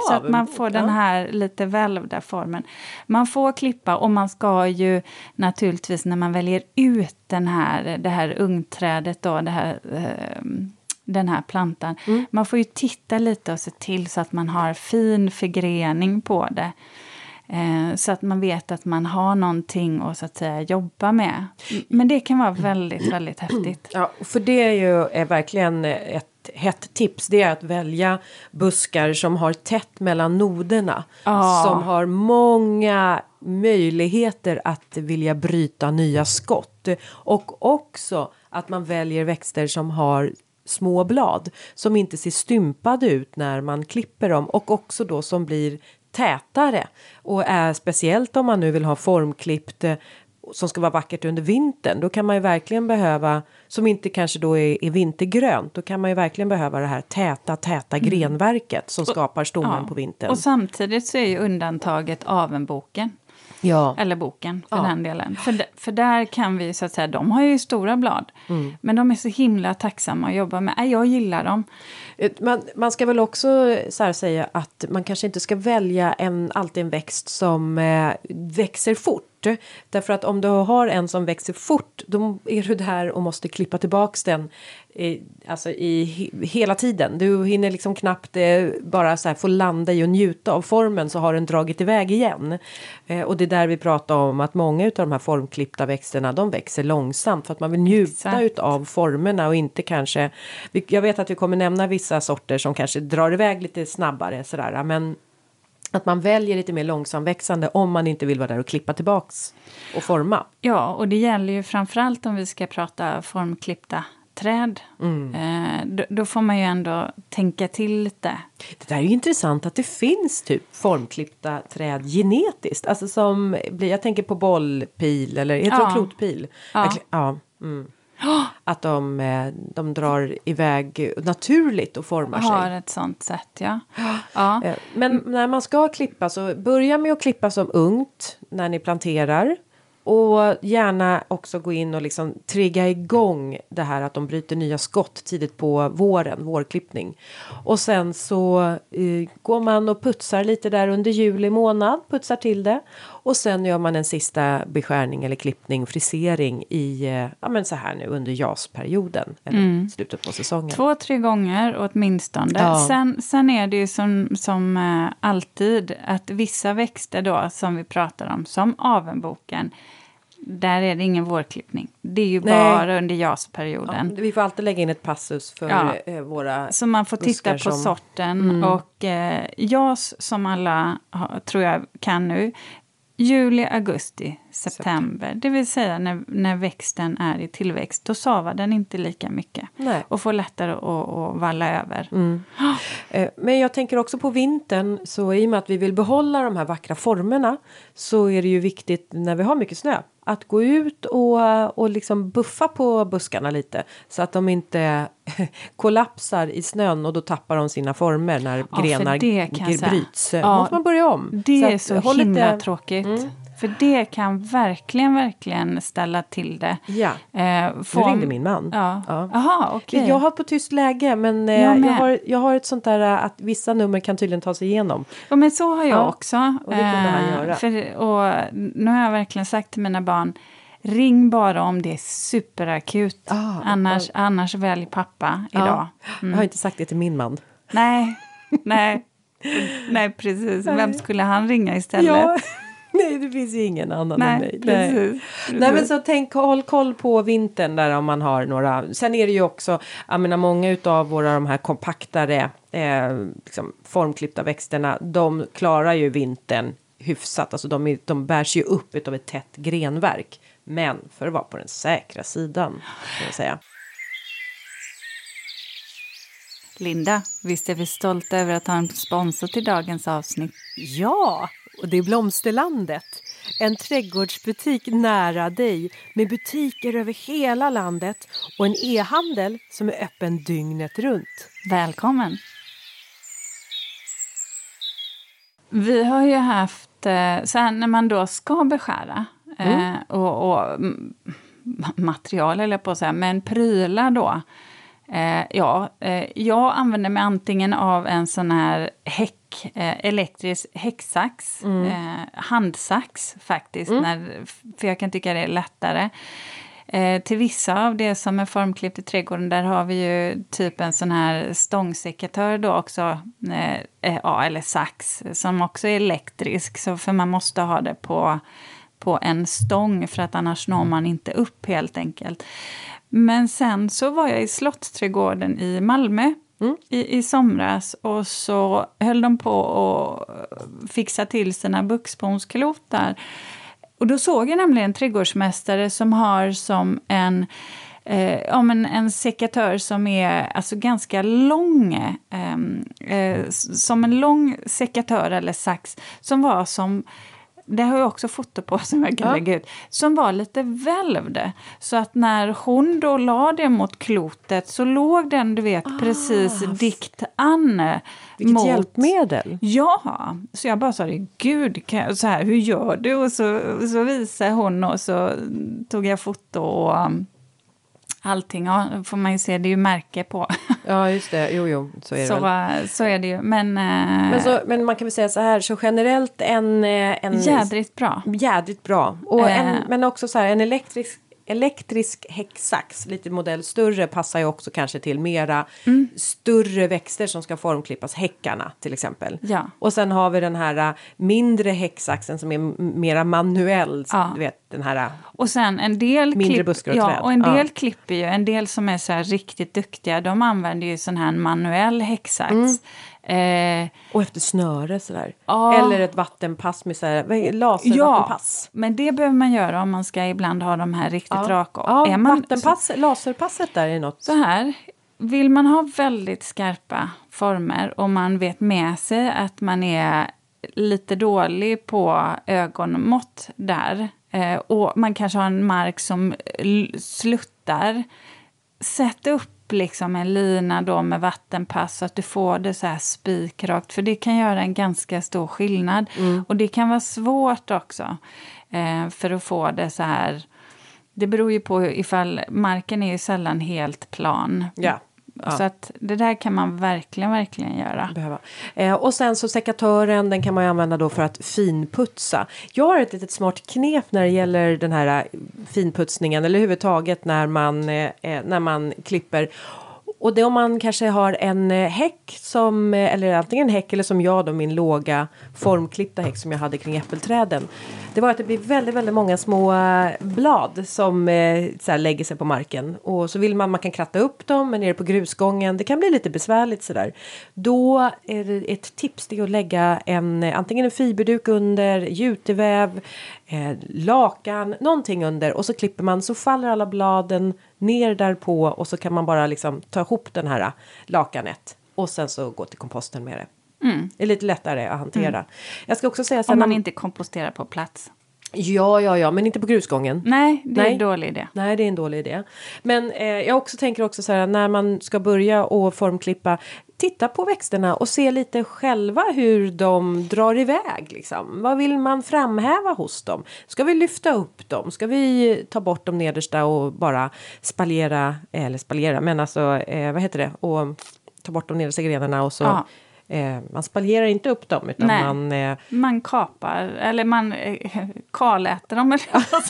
så att man får den här lite välvda formen. Man får klippa och man ska ju naturligtvis när man väljer ut den här, det här ungträdet då, det här eh, den här plantan. Mm. Man får ju titta lite och se till så att man har fin förgrening på det. Eh, så att man vet att man har någonting att, så att säga, jobba med. Men det kan vara väldigt, väldigt häftigt.
Ja, för det är ju är verkligen ett hett tips. Det är att välja buskar som har tätt mellan noderna. Ah. Som har många möjligheter att vilja bryta nya skott. Och också att man väljer växter som har små blad som inte ser stympade ut när man klipper dem och också då som blir tätare och är speciellt om man nu vill ha formklippt eh, som ska vara vackert under vintern. Då kan man ju verkligen behöva som inte kanske då är, är vintergrönt. Då kan man ju verkligen behöva det här täta, täta mm. grenverket som skapar stommen ja. på vintern.
Och samtidigt så är ju undantaget avenboken.
Ja.
Eller boken för ja. den delen. För, för där kan vi så att säga, de har ju stora blad. Mm. Men de är så himla tacksamma att jobba med. Jag gillar dem.
Man, man ska väl också så säga att man kanske inte ska välja en, alltid en växt som eh, växer fort Därför att om du har en som växer fort då är du där och måste klippa tillbaks den i, alltså i hela tiden. Du hinner liksom knappt eh, bara så få landa i och njuta av formen så har den dragit iväg igen. Eh, och det är där vi pratar om att många av de här formklippta växterna de växer långsamt för att man vill njuta Exakt. av formerna och inte kanske. Jag vet att vi kommer nämna vissa sorter som kanske drar iväg lite snabbare sådär men att man väljer lite mer långsamväxande om man inte vill vara där och klippa tillbaks och forma.
Ja, och det gäller ju framförallt om vi ska prata formklippta träd. Mm. Eh, då, då, får man ju ändå tänka till lite.
Det där är ju intressant att det finns typ formklippta träd genetiskt. Alltså som, jag tänker på bollpil eller heter ja. det klotpil? Ja. ja. Mm. Att de, eh, de drar iväg naturligt och formar sig.
Har ett sånt sätt, ja. ja.
Men när man ska klippa så börja med att klippa som ungt när ni planterar. Och gärna också gå in och liksom trigga igång det här att de bryter nya skott tidigt på våren, vårklippning. Och sen så eh, går man och putsar lite där under juli månad, putsar till det. Och sen gör man en sista beskärning eller klippning, frisering i, eh, ja men så här nu under jasperioden. Eller mm. slutet på säsongen.
Två, tre gånger åtminstone. Ja. Sen, sen är det ju som, som eh, alltid att vissa växter då som vi pratar om, som avenboken, där är det ingen vårklippning. Det är ju Nej. bara under jasperioden.
Ja, vi får alltid lägga in ett passus för ja. Eh, våra
Så man får titta på som... sorten. Mm. Och eh, jas, som alla har, tror jag kan nu, juli, augusti, september. Det vill säga när, när växten är i tillväxt. Då savar den inte lika mycket. Nej. Och får lättare att, att valla över. Mm.
Oh. Men jag tänker också på vintern. Så i och med att vi vill behålla de här vackra formerna. Så är det ju viktigt när vi har mycket snö att gå ut och, och liksom buffa på buskarna lite så att de inte kollapsar i snön och då tappar de sina former när ja, grenar bryts. Ja, måste man börja om.
Det så är så himla lite... tråkigt. Mm. För det kan verkligen, verkligen ställa till det.
Ja, eh, form... nu ringde min man.
Ja. Ja. Aha, okay.
Jag har på tyst läge men eh, jag, jag, har, jag har ett sånt där eh, att vissa nummer kan tydligen ta sig igenom.
Ja men så har jag ja. också.
Och det kunde han eh, göra.
För, och nu har jag verkligen sagt till mina barn Ring bara om det är superakut. Ah, annars, ah. annars välj pappa idag. Mm.
Jag har mm. inte sagt det till min man.
Nej, nej. Nej, precis. Vem skulle han ringa istället? Ja.
Nej, det finns ju ingen annan Nej, än mig. Nej. Precis, Nej, men så tänk, håll koll på vintern där om man har några. Sen är det ju också, jag menar många utav våra de här kompaktare eh, liksom formklippta växterna, de klarar ju vintern hyfsat. Alltså de, är, de bärs ju upp av ett tätt grenverk. Men för att vara på den säkra sidan, kan jag säga.
Linda, visst är vi stolta över att ha en sponsor till dagens avsnitt?
Ja, och det är Blomsterlandet. En trädgårdsbutik nära dig med butiker över hela landet och en e-handel som är öppen dygnet runt.
Välkommen! Vi har ju haft, eh, så här, när man då ska beskära mm. eh, och, och material, eller på att säga, men prylar då. Eh, ja, eh, jag använder mig antingen av en sån här häck eh, elektrisk häcksax, mm. eh, handsax faktiskt, mm. när, för jag kan tycka det är lättare. Eh, till vissa av det som är formklippt i trädgården, där har vi ju typ en sån här stångsekatör då också, eh, ja, eller sax, som också är elektrisk, så för man måste ha det på, på en stång, för att annars når man inte upp helt enkelt. Men sen så var jag i Slottsträdgården i Malmö Mm. i, i somras och så höll de på att fixa till sina buxbomsklotar. Och då såg jag nämligen en trädgårdsmästare som har som en eh, ja, men en sekatör som är alltså ganska lång. Eh, eh, som en lång sekatör eller sax som var som det har jag också foto på som jag kan ja. lägga ut, som var lite välvd. Så att när hon då la det mot klotet så låg den, du vet, ah. precis dikt an.
Vilket mot... hjälpmedel!
Ja, så jag bara sa det, gud, jag, så här, hur gör du? Och så, så visade hon och så tog jag foto och allting. Ja, får man ju se, det är ju märke på.
Ja, just det. Jo, jo, så är det
så,
väl.
så är det ju. Men,
men, så, men man kan väl säga så här, så generellt en... en
jädrigt bra.
Jädrigt bra. Och en, men också så här, en elektrisk elektrisk häcksax, lite modell större, passar ju också kanske till mera mm. större växter som ska formklippas, häckarna till exempel.
Ja.
Och sen har vi den här mindre häcksaxen som är mera manuell, ja. du vet den här
och sen en del
mindre klipp, buskar och
ja,
träd.
och en del ja. klipper ju, en del som är så riktigt duktiga, de använder ju sån här manuell häcksax. Mm.
Eh, och efter snöre sådär. Ja. Eller ett vattenpass med såhär, laservattenpass.
Ja, men det behöver man göra om man ska ibland ha de här riktigt ja. raka.
Ja, är man, vattenpass, så, laserpasset där är något.
Så här, vill man ha väldigt skarpa former och man vet med sig att man är lite dålig på ögonmått där och man kanske har en mark som sluttar. Sätt upp liksom en lina då med vattenpass så att du får det så här spikrakt. För det kan göra en ganska stor skillnad. Mm. Och det kan vara svårt också eh, för att få det så här. Det beror ju på ifall marken är ju sällan helt plan.
Ja.
Ja. Så att det där kan man verkligen, verkligen göra.
Behöva. Eh, och sen så sekatören, den kan man ju använda då för att finputsa. Jag har ett litet smart knep när det gäller den här eh, finputsningen eller överhuvudtaget när man, eh, eh, när man klipper. Och det om man kanske har en eh, häck som, eller antingen en häck eller som jag då min låga formklippta häck som jag hade kring äppelträden. Det var att det blir väldigt, väldigt många små eh, blad som eh, så här, lägger sig på marken. Och så vill man, man kan kratta upp dem, men nere på grusgången, det kan bli lite besvärligt sådär. Då är det ett tips det är att lägga en, eh, antingen en fiberduk under, juteväv, eh, lakan, någonting under och så klipper man så faller alla bladen ner därpå och så kan man bara liksom ta ihop den här lakanet och sen så gå till komposten med det. Mm. Det är lite lättare att hantera. Mm. Jag ska också säga
Om man inte komposterar på plats.
Ja, ja, ja, men inte på grusgången.
Nej, det är Nej. en dålig idé.
Nej, det är en dålig idé. Men eh, jag också tänker också så här när man ska börja och formklippa. Titta på växterna och se lite själva hur de drar iväg. Liksom. Vad vill man framhäva hos dem? Ska vi lyfta upp dem? Ska vi ta bort de nedersta och bara spaljera, eller spaljera, men alltså eh, vad heter det? Och ta bort de nedersta grenarna och så ja Eh, man spaljerar inte upp dem utan
Nej,
man... Eh,
man kapar, eller man eh, kaläter dem.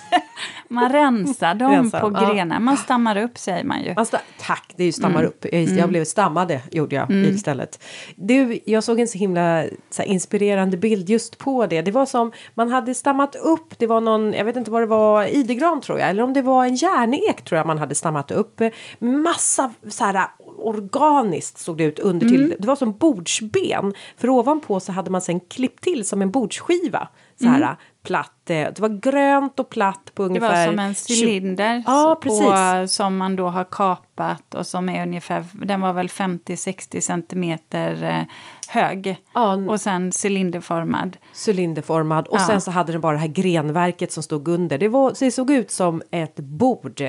man rensar dem rensar, på ja. grenar. Man stammar upp säger man ju.
Man tack, det är ju stammar mm. upp. Jag, jag mm. blev stammade gjorde jag mm. istället. Du, jag såg en så himla så här, inspirerande bild just på det. Det var som man hade stammat upp. Det var någon, jag vet inte vad det var, idegran tror jag. Eller om det var en järnek tror jag man hade stammat upp. Massa så här organiskt såg det ut under till. Mm. Det var som bordsben. För ovanpå så hade man sen klippt till som en bordsskiva. Så här mm. platt. Eh, det var grönt och platt på ungefär.
Det var som en cylinder.
Ja, precis. På,
som man då har kapat och som är ungefär, den var väl 50-60 centimeter eh, hög. Ja, och sen cylinderformad.
Cylinderformad. Och ja. sen så hade den bara det här grenverket som stod under. Det, var, det såg ut som ett bord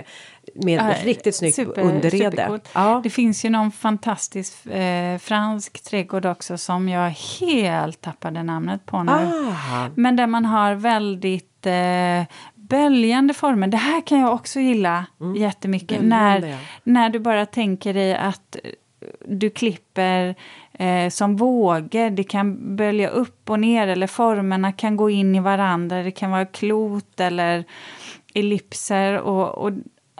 med ja, riktigt snyggt super, underrede.
Ja. Det finns ju någon fantastisk eh, fransk trädgård också som jag helt tappade namnet på nu. Ah. Men där man har väldigt eh, böljande former. Det här kan jag också gilla mm. jättemycket. När, när du bara tänker dig att du klipper eh, som vågor. Det kan bölja upp och ner eller formerna kan gå in i varandra. Det kan vara klot eller ellipser. Och, och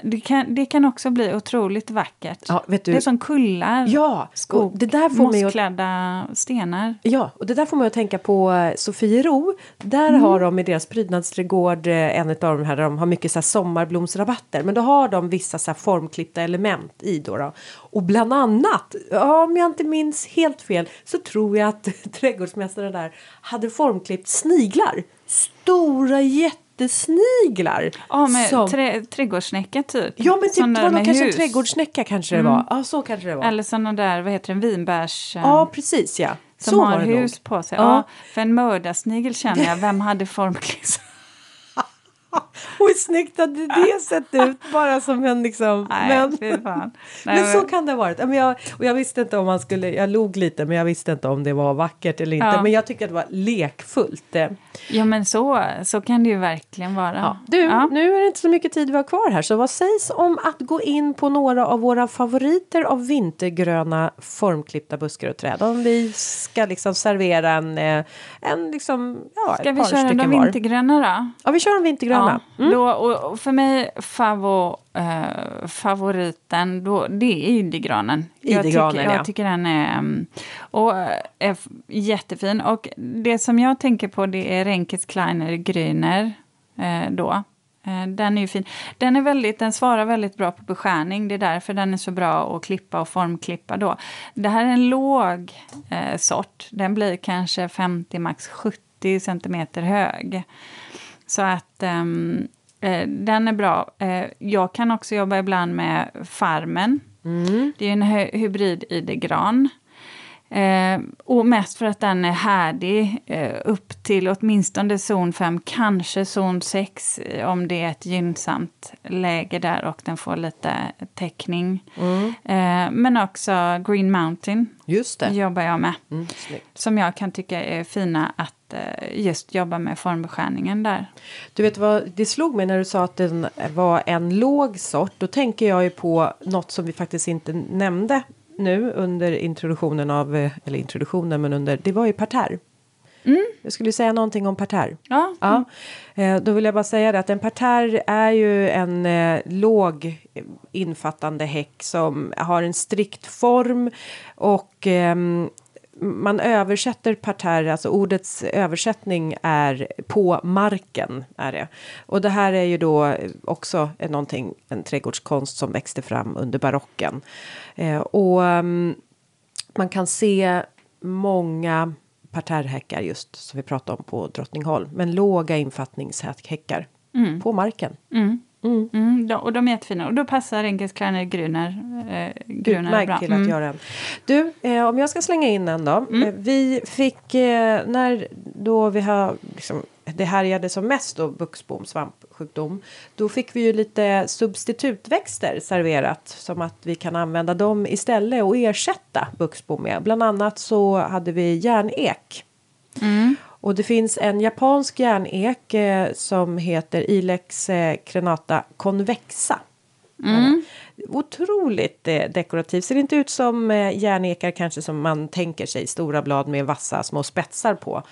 det kan, det kan också bli otroligt vackert.
Ja, vet du,
det är som kullar,
ja,
skog, det där får mossklädda stenar.
Ja, och det där får man att tänka på eh, Sofiero. Där mm. har de i deras prydnadsträdgård eh, en av de här där de har mycket så här sommarblomsrabatter. Men då har de vissa så här formklippta element i då, då. Och bland annat, om jag inte minns helt fel, så tror jag att trädgårdsmästaren där hade formklippt sniglar. Stora jätte jättesniglar.
Ja, med som... trä, trädgårdssnäcka typ.
Ja, men typ, det var nog kanske en trädgårdssnäcka kanske det var. Mm. Ja, så kanske det var.
Eller sådana där, vad heter det, vinbärs...
Ja, precis ja.
Som så har hus nog. på sig. Ja. ja. för en mördarsnigel känner jag, vem hade formkliss?
hur snyggt hade det sett ut? Bara som en liksom...
Nej,
men
Nej,
men så kan det ha varit. Men jag, och jag visste inte om man skulle... Jag log lite men jag visste inte om det var vackert eller inte. Ja. Men jag tycker att det var lekfullt.
Ja men så, så kan det ju verkligen vara. Ja.
Du, ja. nu är det inte så mycket tid vi har kvar här. Så vad sägs om att gå in på några av våra favoriter av vintergröna formklippta buskar och träd? Om vi ska liksom servera en, eh, en liksom, ja,
Ska vi köra de vintergröna då?
Ja, vi kör de vintergröna.
Ja, mm. då, och för mig favo, eh, favoriten, då, det är idegranen. Jag, tycker, jag ja. tycker den är, mm, och, är jättefin. Och det som jag tänker på det är Renkes Kleiner Grüner. Eh, då. Eh, den är ju fin. Den, är väldigt, den svarar väldigt bra på beskärning. Det är därför den är så bra att klippa och formklippa. Då. Det här är en låg eh, sort. Den blir kanske 50, max 70 centimeter hög. Så att um, den är bra. Eh, jag kan också jobba ibland med Farmen. Mm. Det är en hybrid idegran. Eh, och mest för att den är härdig eh, upp till åtminstone zon 5, kanske zon 6 eh, om det är ett gynnsamt läge där och den får lite täckning. Mm. Eh, men också Green Mountain
just det.
jobbar jag med. Mm, som jag kan tycka är fina att eh, just jobba med formbeskärningen där.
Du vet vad, det slog mig när du sa att den var en låg sort. Då tänker jag ju på något som vi faktiskt inte nämnde nu under introduktionen av, eh, eller introduktionen, men under, det var ju parterre. Mm. Jag skulle säga någonting om parterre.
Ja.
ja. Eh, då vill jag bara säga det att en parterre är ju en eh, låg infattande häck som har en strikt form och eh, man översätter parterre, alltså ordets översättning är på marken. är det. Och det här är ju då också någonting, en trädgårdskonst som växte fram under barocken. Eh, och um, man kan se många parterrhäckar just som vi pratade om på Drottningholm. Men låga infattningshäckar mm. på marken.
Mm. Mm. Mm, och de är jättefina. Och då passar Enkes Kleiner Grüner, eh, Grüner bra.
till att mm. göra en. Du, eh, om jag ska slänga in en då. Mm. Eh, vi fick, eh, när då vi har, liksom, det härjade som mest då, buxbom, svampsjukdom. Då fick vi ju lite substitutväxter serverat. Som att vi kan använda dem istället och ersätta buxbom med. Bland annat så hade vi järnek. Och det finns en japansk järnek eh, som heter Ilex eh, crenata convexa. Mm. Otroligt eh, dekorativ. Ser inte ut som eh, järnekar kanske som man tänker sig. Stora blad med vassa små spetsar på.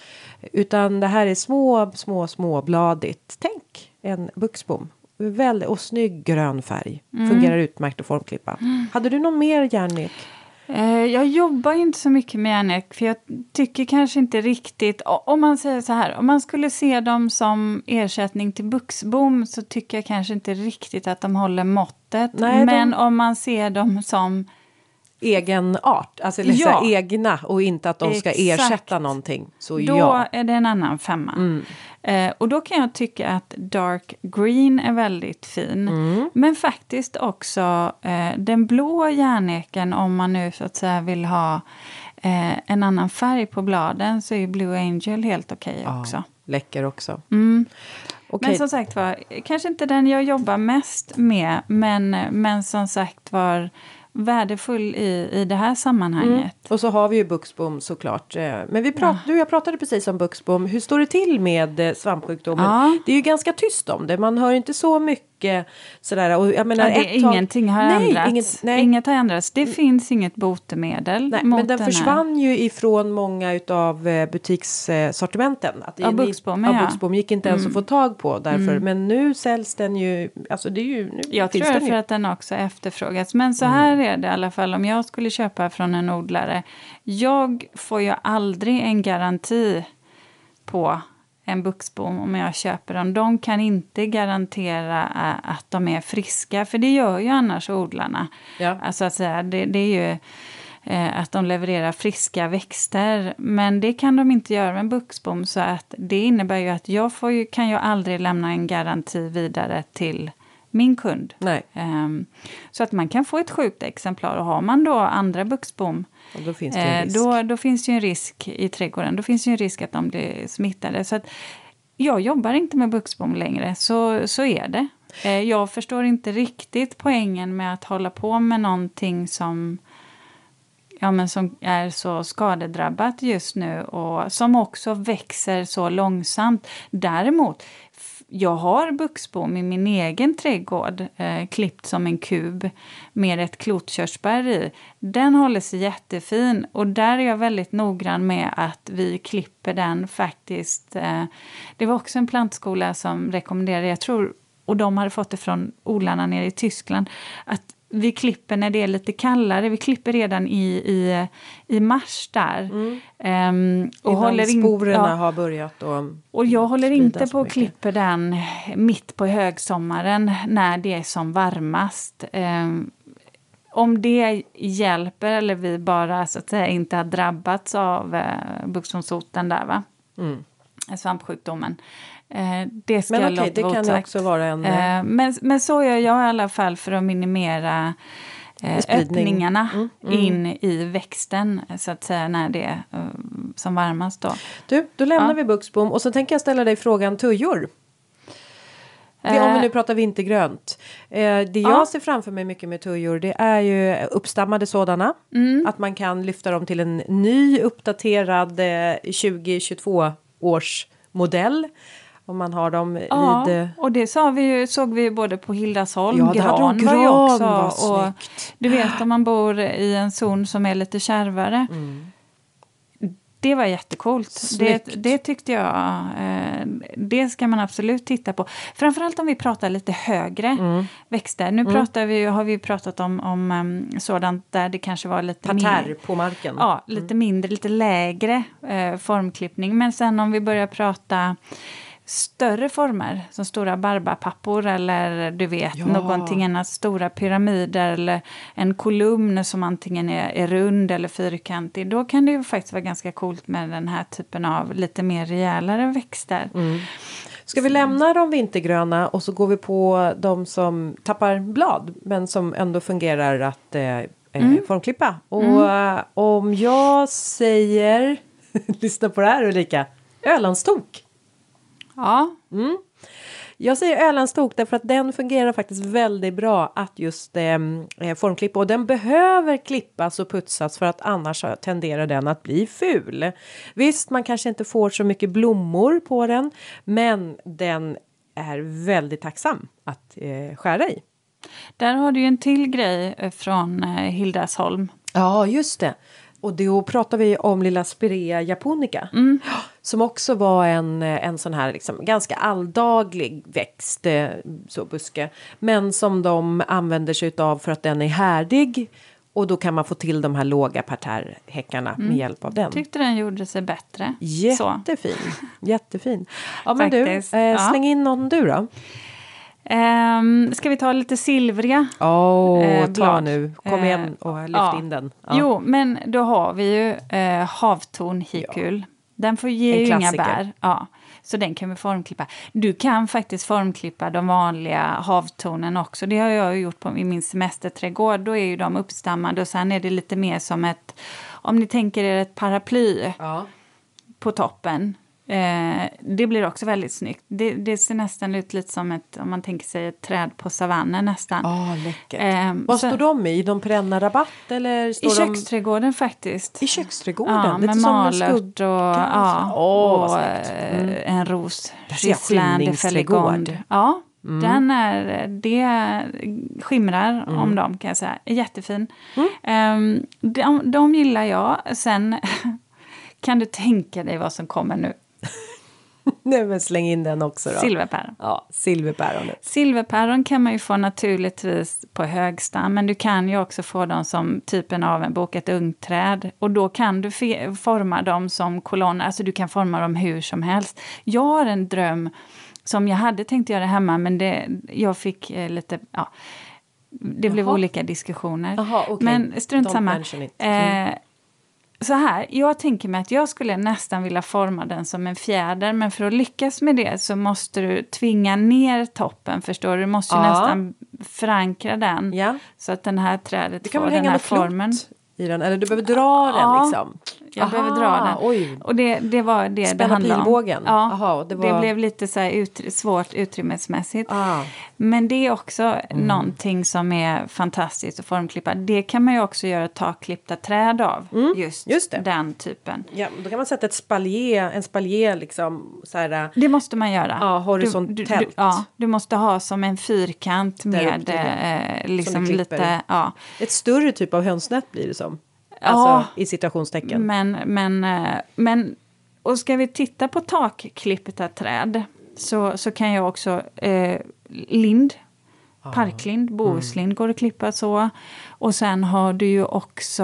Utan det här är små, små, småbladigt. Tänk en buxbom. Väldigt, och snygg grön färg. Mm. Fungerar utmärkt att formklippa. Mm. Hade du någon mer järnek?
Eh, jag jobbar inte så mycket med järnek för jag tycker kanske inte riktigt, om man säger så här, om man skulle se dem som ersättning till buxbom så tycker jag kanske inte riktigt att de håller måttet. Nej, Men de... om man ser dem som
egen art, alltså ja. egna och inte att de ska ersätta någonting. Så
Då
ja.
är det en annan femma. Mm. Eh, och då kan jag tycka att Dark Green är väldigt fin. Mm. Men faktiskt också eh, den blå järneken om man nu så att säga vill ha eh, en annan färg på bladen så är Blue Angel helt okej okay ja, också.
Läcker också.
Mm. Okay. Men som sagt var, kanske inte den jag jobbar mest med men, men som sagt var värdefull i, i det här sammanhanget. Mm.
Och så har vi ju buxbom såklart. Eh, men vi prat, ja. du jag pratade precis om buxbom. Hur står det till med eh, svampsjukdomen? Ja. Det är ju ganska tyst om det. Man hör inte så mycket mycket sådär. Och jag menar,
ja, det, ingenting har nej, ändrats. Inget, nej. Inget har ändrats. Det finns inget botemedel.
Nej, men den, den försvann här. ju ifrån många av eh, butikssortimenten. Att
ja, buxbom,
ja. buxbom gick inte ens mm. att få tag på därför. Mm. Men nu säljs den ju. Alltså det är ju nu
jag tror det för att den också efterfrågats. Men så här mm. är det i alla fall om jag skulle köpa från en odlare. Jag får ju aldrig en garanti på en buxbom om jag köper dem. De kan inte garantera eh, att de är friska, för det gör ju annars odlarna. Ja. Alltså att säga, det, det är ju eh, att de levererar friska växter. Men det kan de inte göra med en buxbom. Så att det innebär ju att jag ju, kan ju aldrig lämna en garanti vidare till min kund. Um, så att man kan få ett sjukt exemplar. Och har man då andra buxbom
då finns, det en
risk. Då, då finns det en risk i trädgården. Då finns det en risk att de blir smittade. Så att jag jobbar inte med buxbom längre, så, så är det. Eh, jag förstår inte riktigt poängen med att hålla på med någonting som, ja, men som är så skadedrabbat just nu och som också växer så långsamt. Däremot, jag har buxbom i min egen trädgård, eh, klippt som en kub med ett klotkörsbär i. Den håller sig jättefin och där är jag väldigt noggrann med att vi klipper den faktiskt. Eh, det var också en plantskola som rekommenderade, jag tror, och de hade fått det från odlarna nere i Tyskland, att vi klipper när det är lite kallare. Vi klipper redan i, i, i mars där.
Mm.
Um,
och Innan håller in, sporerna ja, har börjat och
Och jag håller inte på att klippa den mitt på högsommaren när det är som varmast. Um, om det hjälper eller vi bara så att säga inte har drabbats av uh, buxomsoten där va. Mm. Svampsjukdomen. Eh, det ska
men okej, det kan också vara en...
Eh, men, men så gör jag i alla fall för att minimera eh, öppningarna mm, mm. in i växten så att säga när det är eh, som varmast. Då,
du, då lämnar ja. vi buxbom och så tänker jag ställa dig frågan tujor. Det, om vi nu eh. pratar vintergrönt. Eh, det jag ja. ser framför mig mycket med tujor det är ju uppstammade sådana. Mm. Att man kan lyfta dem till en ny uppdaterad eh, 2022 års modell. Om man har dem
ja,
vid...
och det sa vi ju, såg vi ju både på Hildasholm, ja, gran, gran var ju också. Var och du vet om man bor i en zon som är lite kärvare. Mm. Det var jättecoolt. Det, det tyckte jag. Eh, det ska man absolut titta på. Framförallt om vi pratar lite högre mm. växter. Nu mm. pratar vi, har vi pratat om, om um, sådant där det kanske var lite
Parterre på marken.
Ja, lite mm. mindre, lite lägre eh, formklippning. Men sen om vi börjar prata större former, som stora barbapappor eller du vet ja. någonting annat, stora pyramider eller en kolumn som antingen är, är, rund eller fyrkantig, då kan det ju faktiskt vara ganska coolt med den här typen av lite mer rejälare växter. Mm.
Ska vi lämna de vintergröna och så går vi på de som tappar blad men som ändå fungerar att eh, eh mm. formklippa. Och mm. Eh, om jag säger, lyssna på det här Ulrika, Ölandstok.
Ja.
Mm. Jag säger Ölandstok därför att den fungerar faktiskt väldigt bra att just ehm, eh, formklippa och den behöver klippas och putsas för att annars tenderar den att bli ful. Visst, man kanske inte får så mycket blommor på den, men den är väldigt tacksam att eh, skära i.
Där har du ju en till grej eh, från eh, Hildasholm.
Ja, just det. Och då pratar vi om lilla Spirea japonica. Mm. Som också var en, en sån här liksom ganska alldaglig växt, eh, så buske. Men som de använder sig av för att den är härdig. Och då kan man få till de här låga parterrhäckarna mm. med hjälp av den.
Tyckte den gjorde sig bättre.
Jättefin. Jättefin. Ja men Faktiskt, du, eh, släng ja. in någon du då.
Um, ska vi ta lite silvriga
oh, eh, ta nu. Kom igen och lyft ja. in den.
Ja. Jo, men då har vi ju eh, havtorn hikul. Ja. Den får ge ju inga bär. Ja. Så den kan vi formklippa. Du kan faktiskt formklippa de vanliga havtornen också. Det har jag gjort på, i min semesterträdgård. Då är ju de uppstammade och sen är det lite mer som ett, om ni tänker er ett paraply ja. på toppen. Eh, det blir också väldigt snyggt. Det, det, ser nästan ut lite som ett, om man tänker sig ett träd på savannen nästan.
Oh, läckert. Eh, Vad så, står de i? De perenna rabatt eller står
I köksträdgården faktiskt.
I köksträdgården?
Ja, med malört och, ja, oh, och mm. en ros.
Ryssland, Feligond.
Ja, Mm. Den är, det skimrar mm. om dem kan jag säga. Jättefin. Mm. Um, de, de gillar jag. Sen kan du tänka dig vad som kommer nu?
Nej men släng in den också då.
Silverpäron.
Ja, silverpäron.
Silverpäron kan man ju få naturligtvis på högstam, men du kan ju också få dem som typen av en bokat ungträd. Och då kan du forma dem som kolonner, alltså du kan forma dem hur som helst. Jag har en dröm som jag hade tänkt göra hemma, men det, jag fick eh, lite, ja, det Jaha. blev olika diskussioner.
Aha, okay.
Men strunt samma. Mm. Eh, så här, jag tänker mig att jag skulle nästan vilja forma den som en fjäder, men för att lyckas med det så måste du tvinga ner toppen, förstår du? Du måste ja. nästan förankra den
ja.
så att den här trädet får den här formen.
I den, eller du behöver dra ja. den liksom.
Jag
Aha,
behöver dra den.
oj.
Och det, det var det
Spänna
det handlade
pilbågen.
om. Ja,
Aha,
det,
det var-
blev lite så ut, svårt utrymmesmässigt.
Ah.
Men det är också
Mm.
någonting som är fantastiskt att formklippa. Det kan man ju också göra takklippta träd av. Just,
Mm, just det.
den typen.
Ja, då kan man sätta ett spaljer, en spaljer liksom så här. äh,
Det måste man göra.
Ja,
Du,
horisontellt.
du, du, ja, du måste ha som en fyrkant med eh, liksom
du
lite... Ja.
Ett större typ av hönsnät blir det som.
Ja.
Alltså i citationstecken.
Men, men, eh, men... Och ska vi titta på takklippta träd så, så kan jag också... Eh, lind, parklind, bohuslind går att klippa så. Och sen har du ju också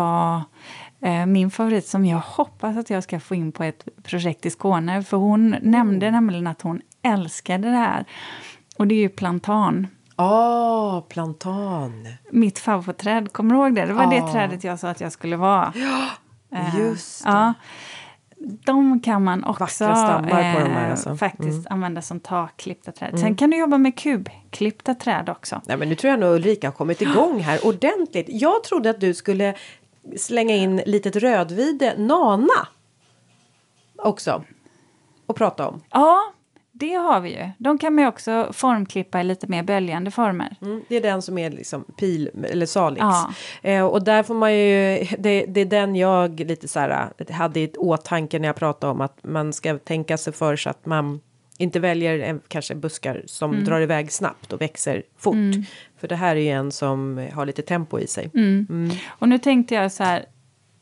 eh, min favorit som jag hoppas att jag ska få in på ett projekt i Skåne. För hon nämnde nämligen att hon älskade det här. Och det är ju plantan.
Ah, plantan.
Mitt favoritträd, kommer du ihåg det? Det var
Ja.
det trädet jag sa att jag skulle vara. Eh,
Just det.
Ja. De kan man också
här,
eh,
alltså. Mm.
faktiskt använda som takklippta träd. Sen kan du jobba med kubklippta träd också.
Nej, men nu tror jag nog Ulrika har kommit igång här ordentligt. Jag trodde att du skulle slänga in litet rödvide nana också. Och prata om.
Ja, det har vi ju. De kan man ju också formklippa i lite mer böljande former.
Mm, det är den som är liksom pil eller salix.
Ja.
Eh, och där får man ju, det, det är den jag lite så här eh, hade i åtanke när jag pratade om att man ska tänka sig för så att man inte väljer en, kanske buskar som
Mm.
drar iväg snabbt och växer fort. För det här är ju en som har lite tempo i sig.
Mm. Och nu tänkte jag så här,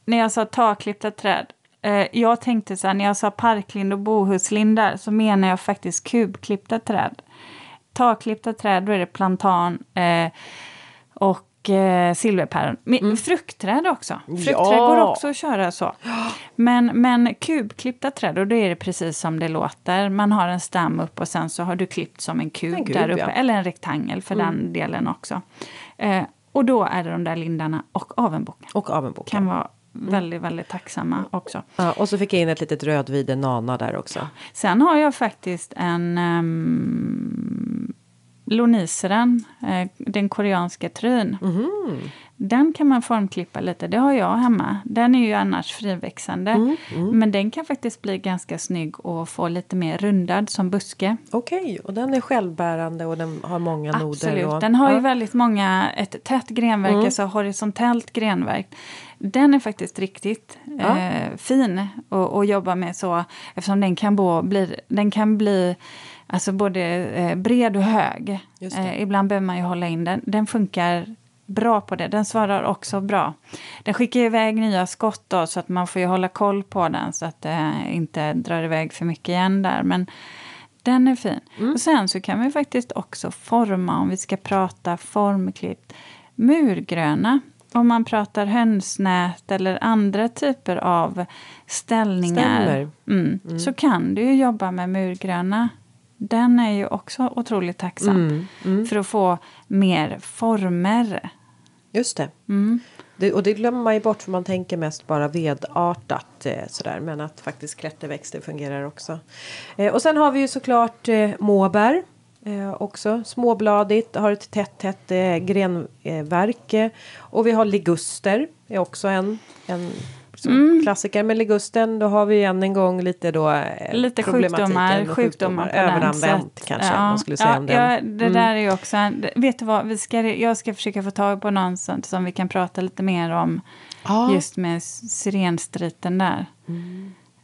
när jag sa takklippta träd. Eh, jag tänkte så här, när jag sa parklind och bohuslindar så menar jag faktiskt kubklippta träd. Takklippta träd, då är det plantan eh, och eh, silverpäron. Men Fruktträd också. Fruktträd
Mm. Ja.
går också att köra så. Men, men kubklippta träd, och då är det precis som det låter. Man har en stam upp och sen så har du klippt som en kub,
En kub,
där uppe.
ja.
Eller en rektangel för den delen också. Eh, och då är det de där lindarna och avenbocken.
Och avenboken.
Kan vara väldigt, väldigt tacksamma också.
Ja, och så fick jag in ett litet rödvide nana där också.
Sen har jag faktiskt en um, Loniseren, eh, den koreanska tryn.
Mhm.
Den kan man formklippa lite, det har jag hemma. Den är ju annars friväxande.
Mm,
Men den kan faktiskt bli ganska snygg och få lite mer rundad som buske.
Okej, och den är självbärande och den har många noder.
Absolut.
Och,
Den har ju
ja.
väldigt många, ett tätt grenverk,
Mm.
alltså horisontellt grenverk. Den är faktiskt riktigt
Ja.
eh, fin att, jobba med så eftersom den kan, bo, bli, den kan bli alltså både eh, bred och hög. Eh, ibland behöver man ju hålla in den. Den funkar bra på det. Den svarar också bra. Den skickar iväg nya skott då, så att man får ju hålla koll på den så att det inte drar iväg för mycket igen där. Men den är fin.
Mm.
Och sen så kan vi faktiskt också forma, om vi ska prata formklippt, murgröna. Om man pratar hönsnät eller andra typer av ställningar.
Stämmer.
Mm, Så kan du ju jobba med murgröna. Den är ju också otroligt tacksam
Mm,
för att få mer former.
Just det.
Mm.
det. Och det glömmer man ju bort för man tänker mest bara vedartat eh, sådär. Men att faktiskt klätterväxter fungerar också. Eh, och sen har vi ju såklart eh, måbär. Eh, också småbladigt, har ett tätt tätt eh, grenverk. Eh, och vi har liguster, är också en, en
Mm.
klassiker. Men ligusten, då har vi än en gång lite då eh,
Lite sjukdomar, sjukdomar
Överanvänt kanske
ja,
man skulle säga
ja,
om den. Mm.
Ja, det där är också en, Vet du vad, vi ska, jag ska försöka få tag på någon som, som vi kan prata lite mer om.
Ja.
Just med sirenstriten där.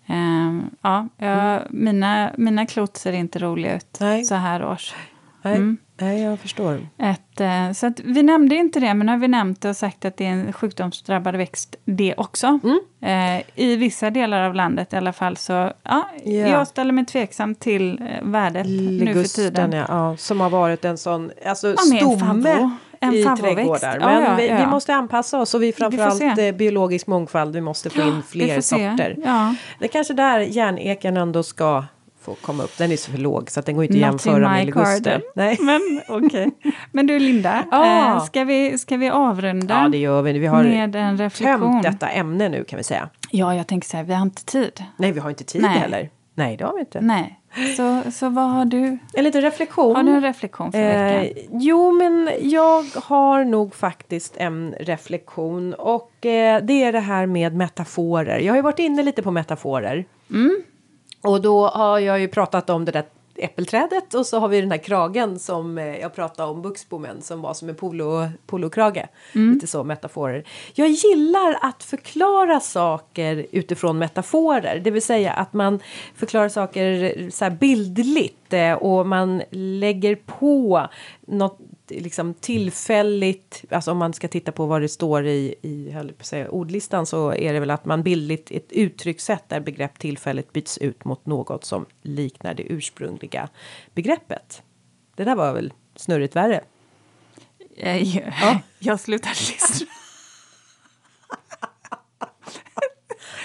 Ehm, ja, jag, mina, mina klot ser inte roliga ut
Nej.
så här års.
Nej,
Mm.
nej, jag förstår.
Ett, eh, så att vi nämnde inte det, men nu har vi nämnt det och sagt att det är en sjukdomsdrabbad växt det också.
Mm.
Eh, I vissa delar av landet i alla fall. Så ja,
Ja.
jag ställer mig tveksam till eh, värdet nu för
Ligusten,
tiden.
ja, ja, som har varit en sån alltså,
Ja,
stomme.
En
i trädgårdar.
Ja,
Men
ja,
vi, vi måste anpassa oss och vi framförallt
se.
eh, biologisk mångfald. Vi måste få in
Vi
fler sorter. Det är kanske där järneken ändå ska få komma upp. Den är så låg så att den går inte att jämföra med liguster. Nej.
Men okej. Men du Linda,
Ja.
eh, ska, vi, ska vi avrunda
Ja, det gör vi. Vi har
med en reflektion?
tömt detta ämne nu kan vi säga.
Ja, jag tänker så här, vi har inte tid.
Nej, vi har inte tid
Nej.
heller. Nej, det har vi inte.
Nej. Så, så vad har du?
En liten reflektion.
Har du en reflektion för veckan?
Eh, jo, men jag har nog faktiskt en reflektion. Och eh, det är det här med metaforer. Jag har ju varit inne lite på metaforer.
Mm.
Och då har jag ju pratat om det där äppelträdet och så har vi den här kragen som eh, jag pratade om, buxbommen som var som en polo, polokrage.
Mm.
Lite så metaforer. Jag gillar att förklara saker utifrån metaforer, det vill säga att man förklarar saker så bildligt eh, och man lägger på något liksom tillfälligt, alltså om man ska titta på vad det står i, i säga, ordlistan så är det väl att man bildligt ett uttryckssätt där begrepp tillfälligt byts ut mot något som liknar det ursprungliga begreppet. Det där var väl snurrigt värre?
Eh, ja. Jag slutar lyssna.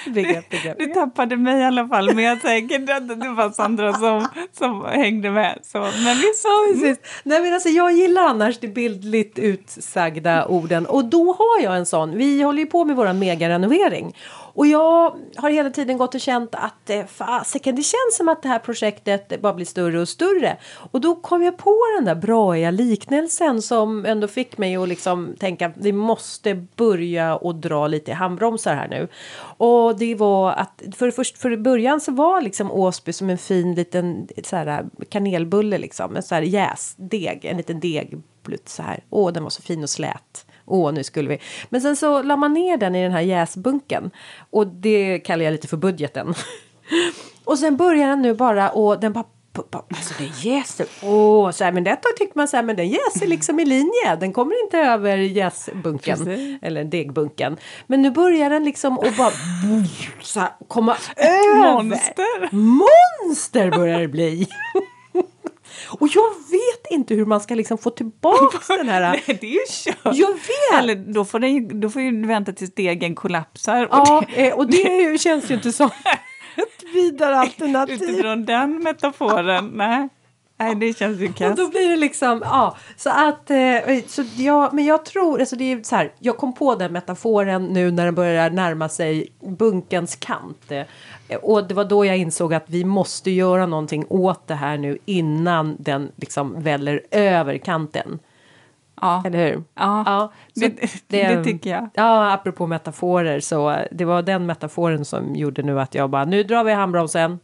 Begrepp, begrepp.
Du tappade mig i alla fall, men jag tänker att det var Sandra som, som hängde med. Så, men visst.
Ja, precis. Nej, men alltså, jag gillar annars de bildligt utsagda orden och då har jag en sån. Vi håller ju på med vår megarenovering och jag har hela tiden gått och känt att eh, fasiken, det känns som att det här projektet bara blir större och större. Och då kom jag på den där braiga liknelsen som ändå fick mig att liksom tänka vi måste börja och dra lite i handbromsar här nu. Och det var att för först för början så var liksom Åsby som en fin liten så här, kanelbulle liksom, en så här jäsdeg, en liten degplutt så här. Åh, den var så fin och slät. Åh, nu skulle vi. Men sen så la man ner den i den här jäsbunken. Och det kallar jag lite för budgeten. och sen börjar den nu bara och den bara Alltså det jäser. Åh, så här, men detta tyckte man så här, men den jäser liksom i linje. Den kommer inte över jäsbunken. Precis. Eller degbunken. Men nu börjar den liksom och bara så här, komma över.
Monster.
Monster börjar det bli. Och jag vet inte hur man ska liksom få tillbaka den här...
Nej, det är ju kört.
Jag vet!
Eller då får, den, då får ju vänta tills degen kollapsar.
Ja, och det, och det känns ju inte som ett vidare alternativ.
Utifrån den metaforen, nej. Nej, det känns ju kass.
Och då blir det liksom, ja, så att, eh, så ja, men jag tror, alltså det är så här, jag kom på den metaforen nu när den börjar närma sig bunkens kant. Eh, och det var då jag insåg att vi måste göra någonting åt det här nu innan den liksom väller över kanten.
Ja.
Eller hur?
Ja, ja det, det, det, tycker jag.
Ja, apropå metaforer så det var den metaforen som gjorde nu att jag bara nu drar vi handbromsen,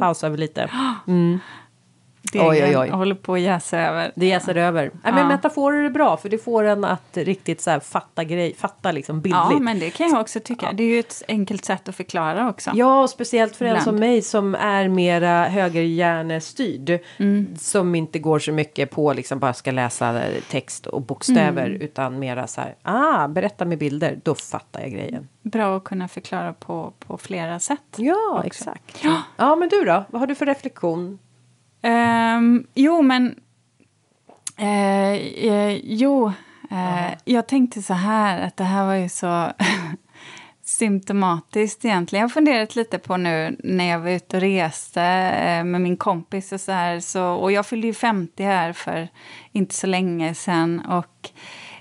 pausar vi lite. Mm
degen oj, oj, oj. håller på att jäsa över.
Det jäser över. Ja. men metaforer är bra för det får en att riktigt så fatta grej, fatta liksom bildligt.
Ja, men det kan jag också tycka. Ja. Det är ju ett enkelt sätt att förklara också.
Ja, och speciellt för Ibland. en som mig som är mera högerhjärnestyrd. Mm. Som inte går så mycket på liksom bara ska läsa text och bokstäver mm. utan mera så här, ah, berätta med bilder, då fattar jag grejen.
Bra att kunna förklara på, på flera sätt.
Ja, också. exakt. Ja. ja, men du då? Vad har du för reflektion?
Um, jo, men... Uh, uh, jo, uh, jag tänkte så här att det här var ju så symptomatiskt egentligen. Jag har funderat lite på nu när jag var ute och reste med min kompis och så här. Så, och jag fyllde ju 50 här för inte så länge sedan. Och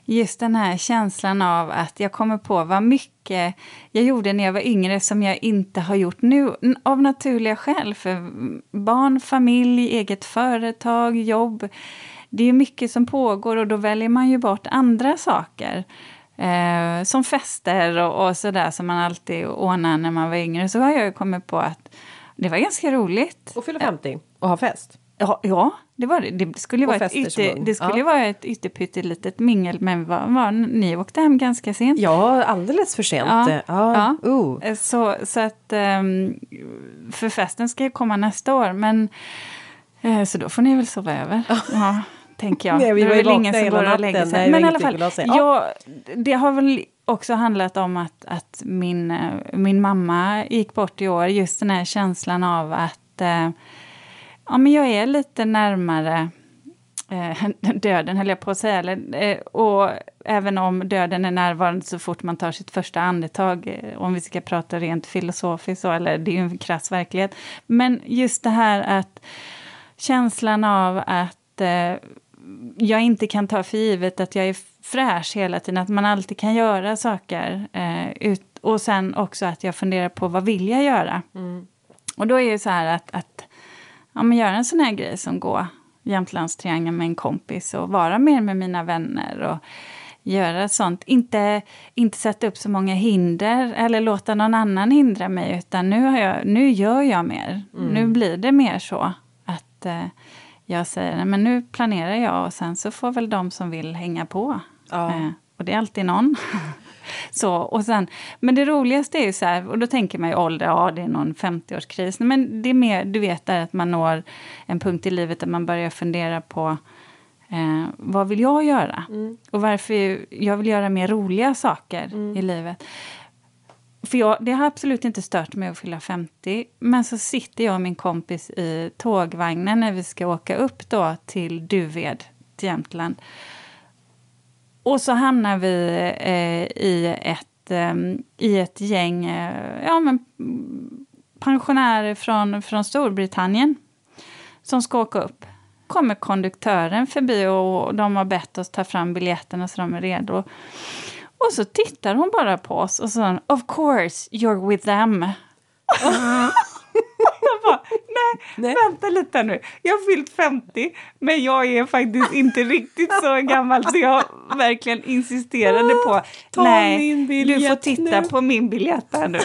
just den här känslan av att jag kommer på vad mycket jag gjorde när jag var yngre som jag inte har gjort nu av naturliga skäl. För barn, familj, eget företag, jobb. Det är mycket som pågår och då väljer man ju bort andra saker. Eh, som fester och, och sådär som man alltid ordnade när man var yngre. Så har jag kommit på att det var ganska roligt.
Och fylla 50 och ha fest?
Ja, ja det var det. Det skulle, vara ett, ytter, det skulle ja. vara ett ytterpyttelitet mingel men var, var, ni åkte hem ganska sent.
Ja, alldeles för sent. Ja, ja.
ja. Uh. Så, så att um, för festen ska ju komma nästa år men uh, så då får ni väl sova över. Ja. tänker jag.
Nej, vi det var väl ingen som går och lägger sig.
Men i alla fall, jag, det har väl också handlat om att, att min, eh, min mamma gick bort i år. Just den här känslan av att ja, men jag är lite närmare eh, döden, höll jag på att säga. Eller, eh, och även om döden är närvarande så fort man tar sitt första andetag, eh, om vi ska prata rent filosofiskt, så, eller det är ju en krass verklighet. Men just det här att känslan av att eh, jag inte kan ta för givet att jag är fräsch hela tiden, att man alltid kan göra saker. Eh, ut, och sen också att jag funderar på vad vill jag göra? Mm. Och då är det så här att, att ja, men göra en sån här grej som gå Jämtlandstriangeln med en kompis och vara mer med mina vänner. och göra sånt. Inte, inte sätta upp så många hinder eller låta någon annan hindra mig utan nu, har jag, nu gör jag mer. Mm. Nu blir det mer så att eh, jag säger men nu planerar jag och sen så får väl de som vill hänga på. Ja. Eh, och det är alltid någon. så, och sen, men det roligaste är ju så här, och då tänker man ju ålder, ja det är någon 50-årskris. Men det är mer, du vet, där att man når en punkt i livet där man börjar fundera på Eh, vad vill jag göra? Mm. Och varför jag vill göra mer roliga saker mm. i livet. För jag, det har absolut inte stört mig att fylla 50. Men så sitter jag och min kompis i tågvagnen när vi ska åka upp då till Duved, till Jämtland. Och så hamnar vi eh, i, ett, eh, i ett gäng eh, ja, men, pensionärer från, från Storbritannien som ska åka upp kommer konduktören förbi och de har bett oss ta fram biljetterna så de är redo. Och så tittar hon bara på oss och sa Of course you're with them. Mm nej, nej, vänta lite nu. Jag har fyllt 50, men jag är faktiskt inte riktigt så gammal så jag verkligen insisterade på, Ta nej, du får titta nu. på min biljett här nu.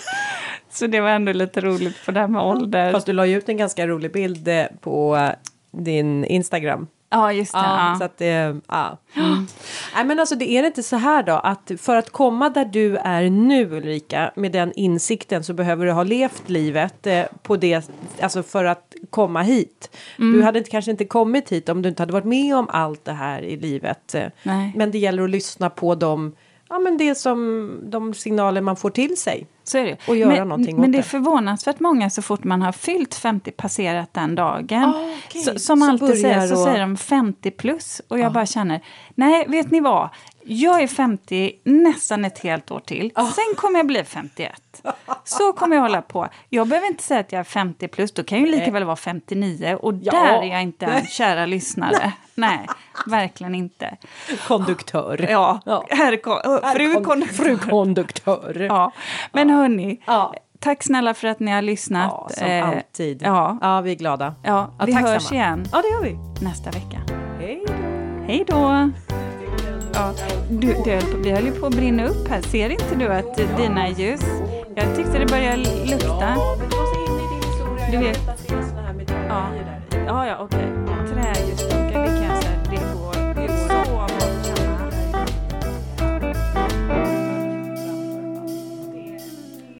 Så det var ändå lite roligt på det här med ålder.
Fast du la ju ut en ganska rolig bild eh, på din Instagram.
Ja, just det. Ja,
Så att det, ja. Mm. Nej, men alltså det är inte så här då att för att komma där du är nu Ulrika med den insikten så behöver du ha levt livet eh, på det, alltså för att komma hit. Mm. Du hade inte, kanske inte kommit hit om du inte hade varit med om allt det här i livet. Nej. Men det gäller att lyssna på dem ja, men det som de signaler man får till sig.
Så är det.
Och göra men, någonting
Men det är förvånansvärt många så fort man har fyllt 50 passerat den dagen. Ah, okay. så, som så alltid säger, så säger de 50 plus. Och jag ah. bara känner, nej vet ni vad? Jag är 50 nästan ett helt år till. Oh. Sen kommer jag bli 51. Så kommer jag hålla på. Jag behöver inte säga att jag är 50 plus, då kan jag ju lika väl vara 59. Och ja. där är jag inte en kära lyssnare. Nej, verkligen inte.
Konduktör.
Ja, ja. Herr, fru, konduktör.
fru konduktör.
Ja. Men ja. hörni, ja. tack snälla för att ni har lyssnat.
Ja, som eh, alltid. Ja. ja, vi är glada.
Ja, vi hörs igen.
Ja, det gör vi.
Nästa vecka.
Hej då.
Hej då. Ja, du, du, vi höll ju på att brinna upp här. Ser inte du att dina ljus... Jag tyckte det började lukta. Du vet. Ja, ja, okej. Okay.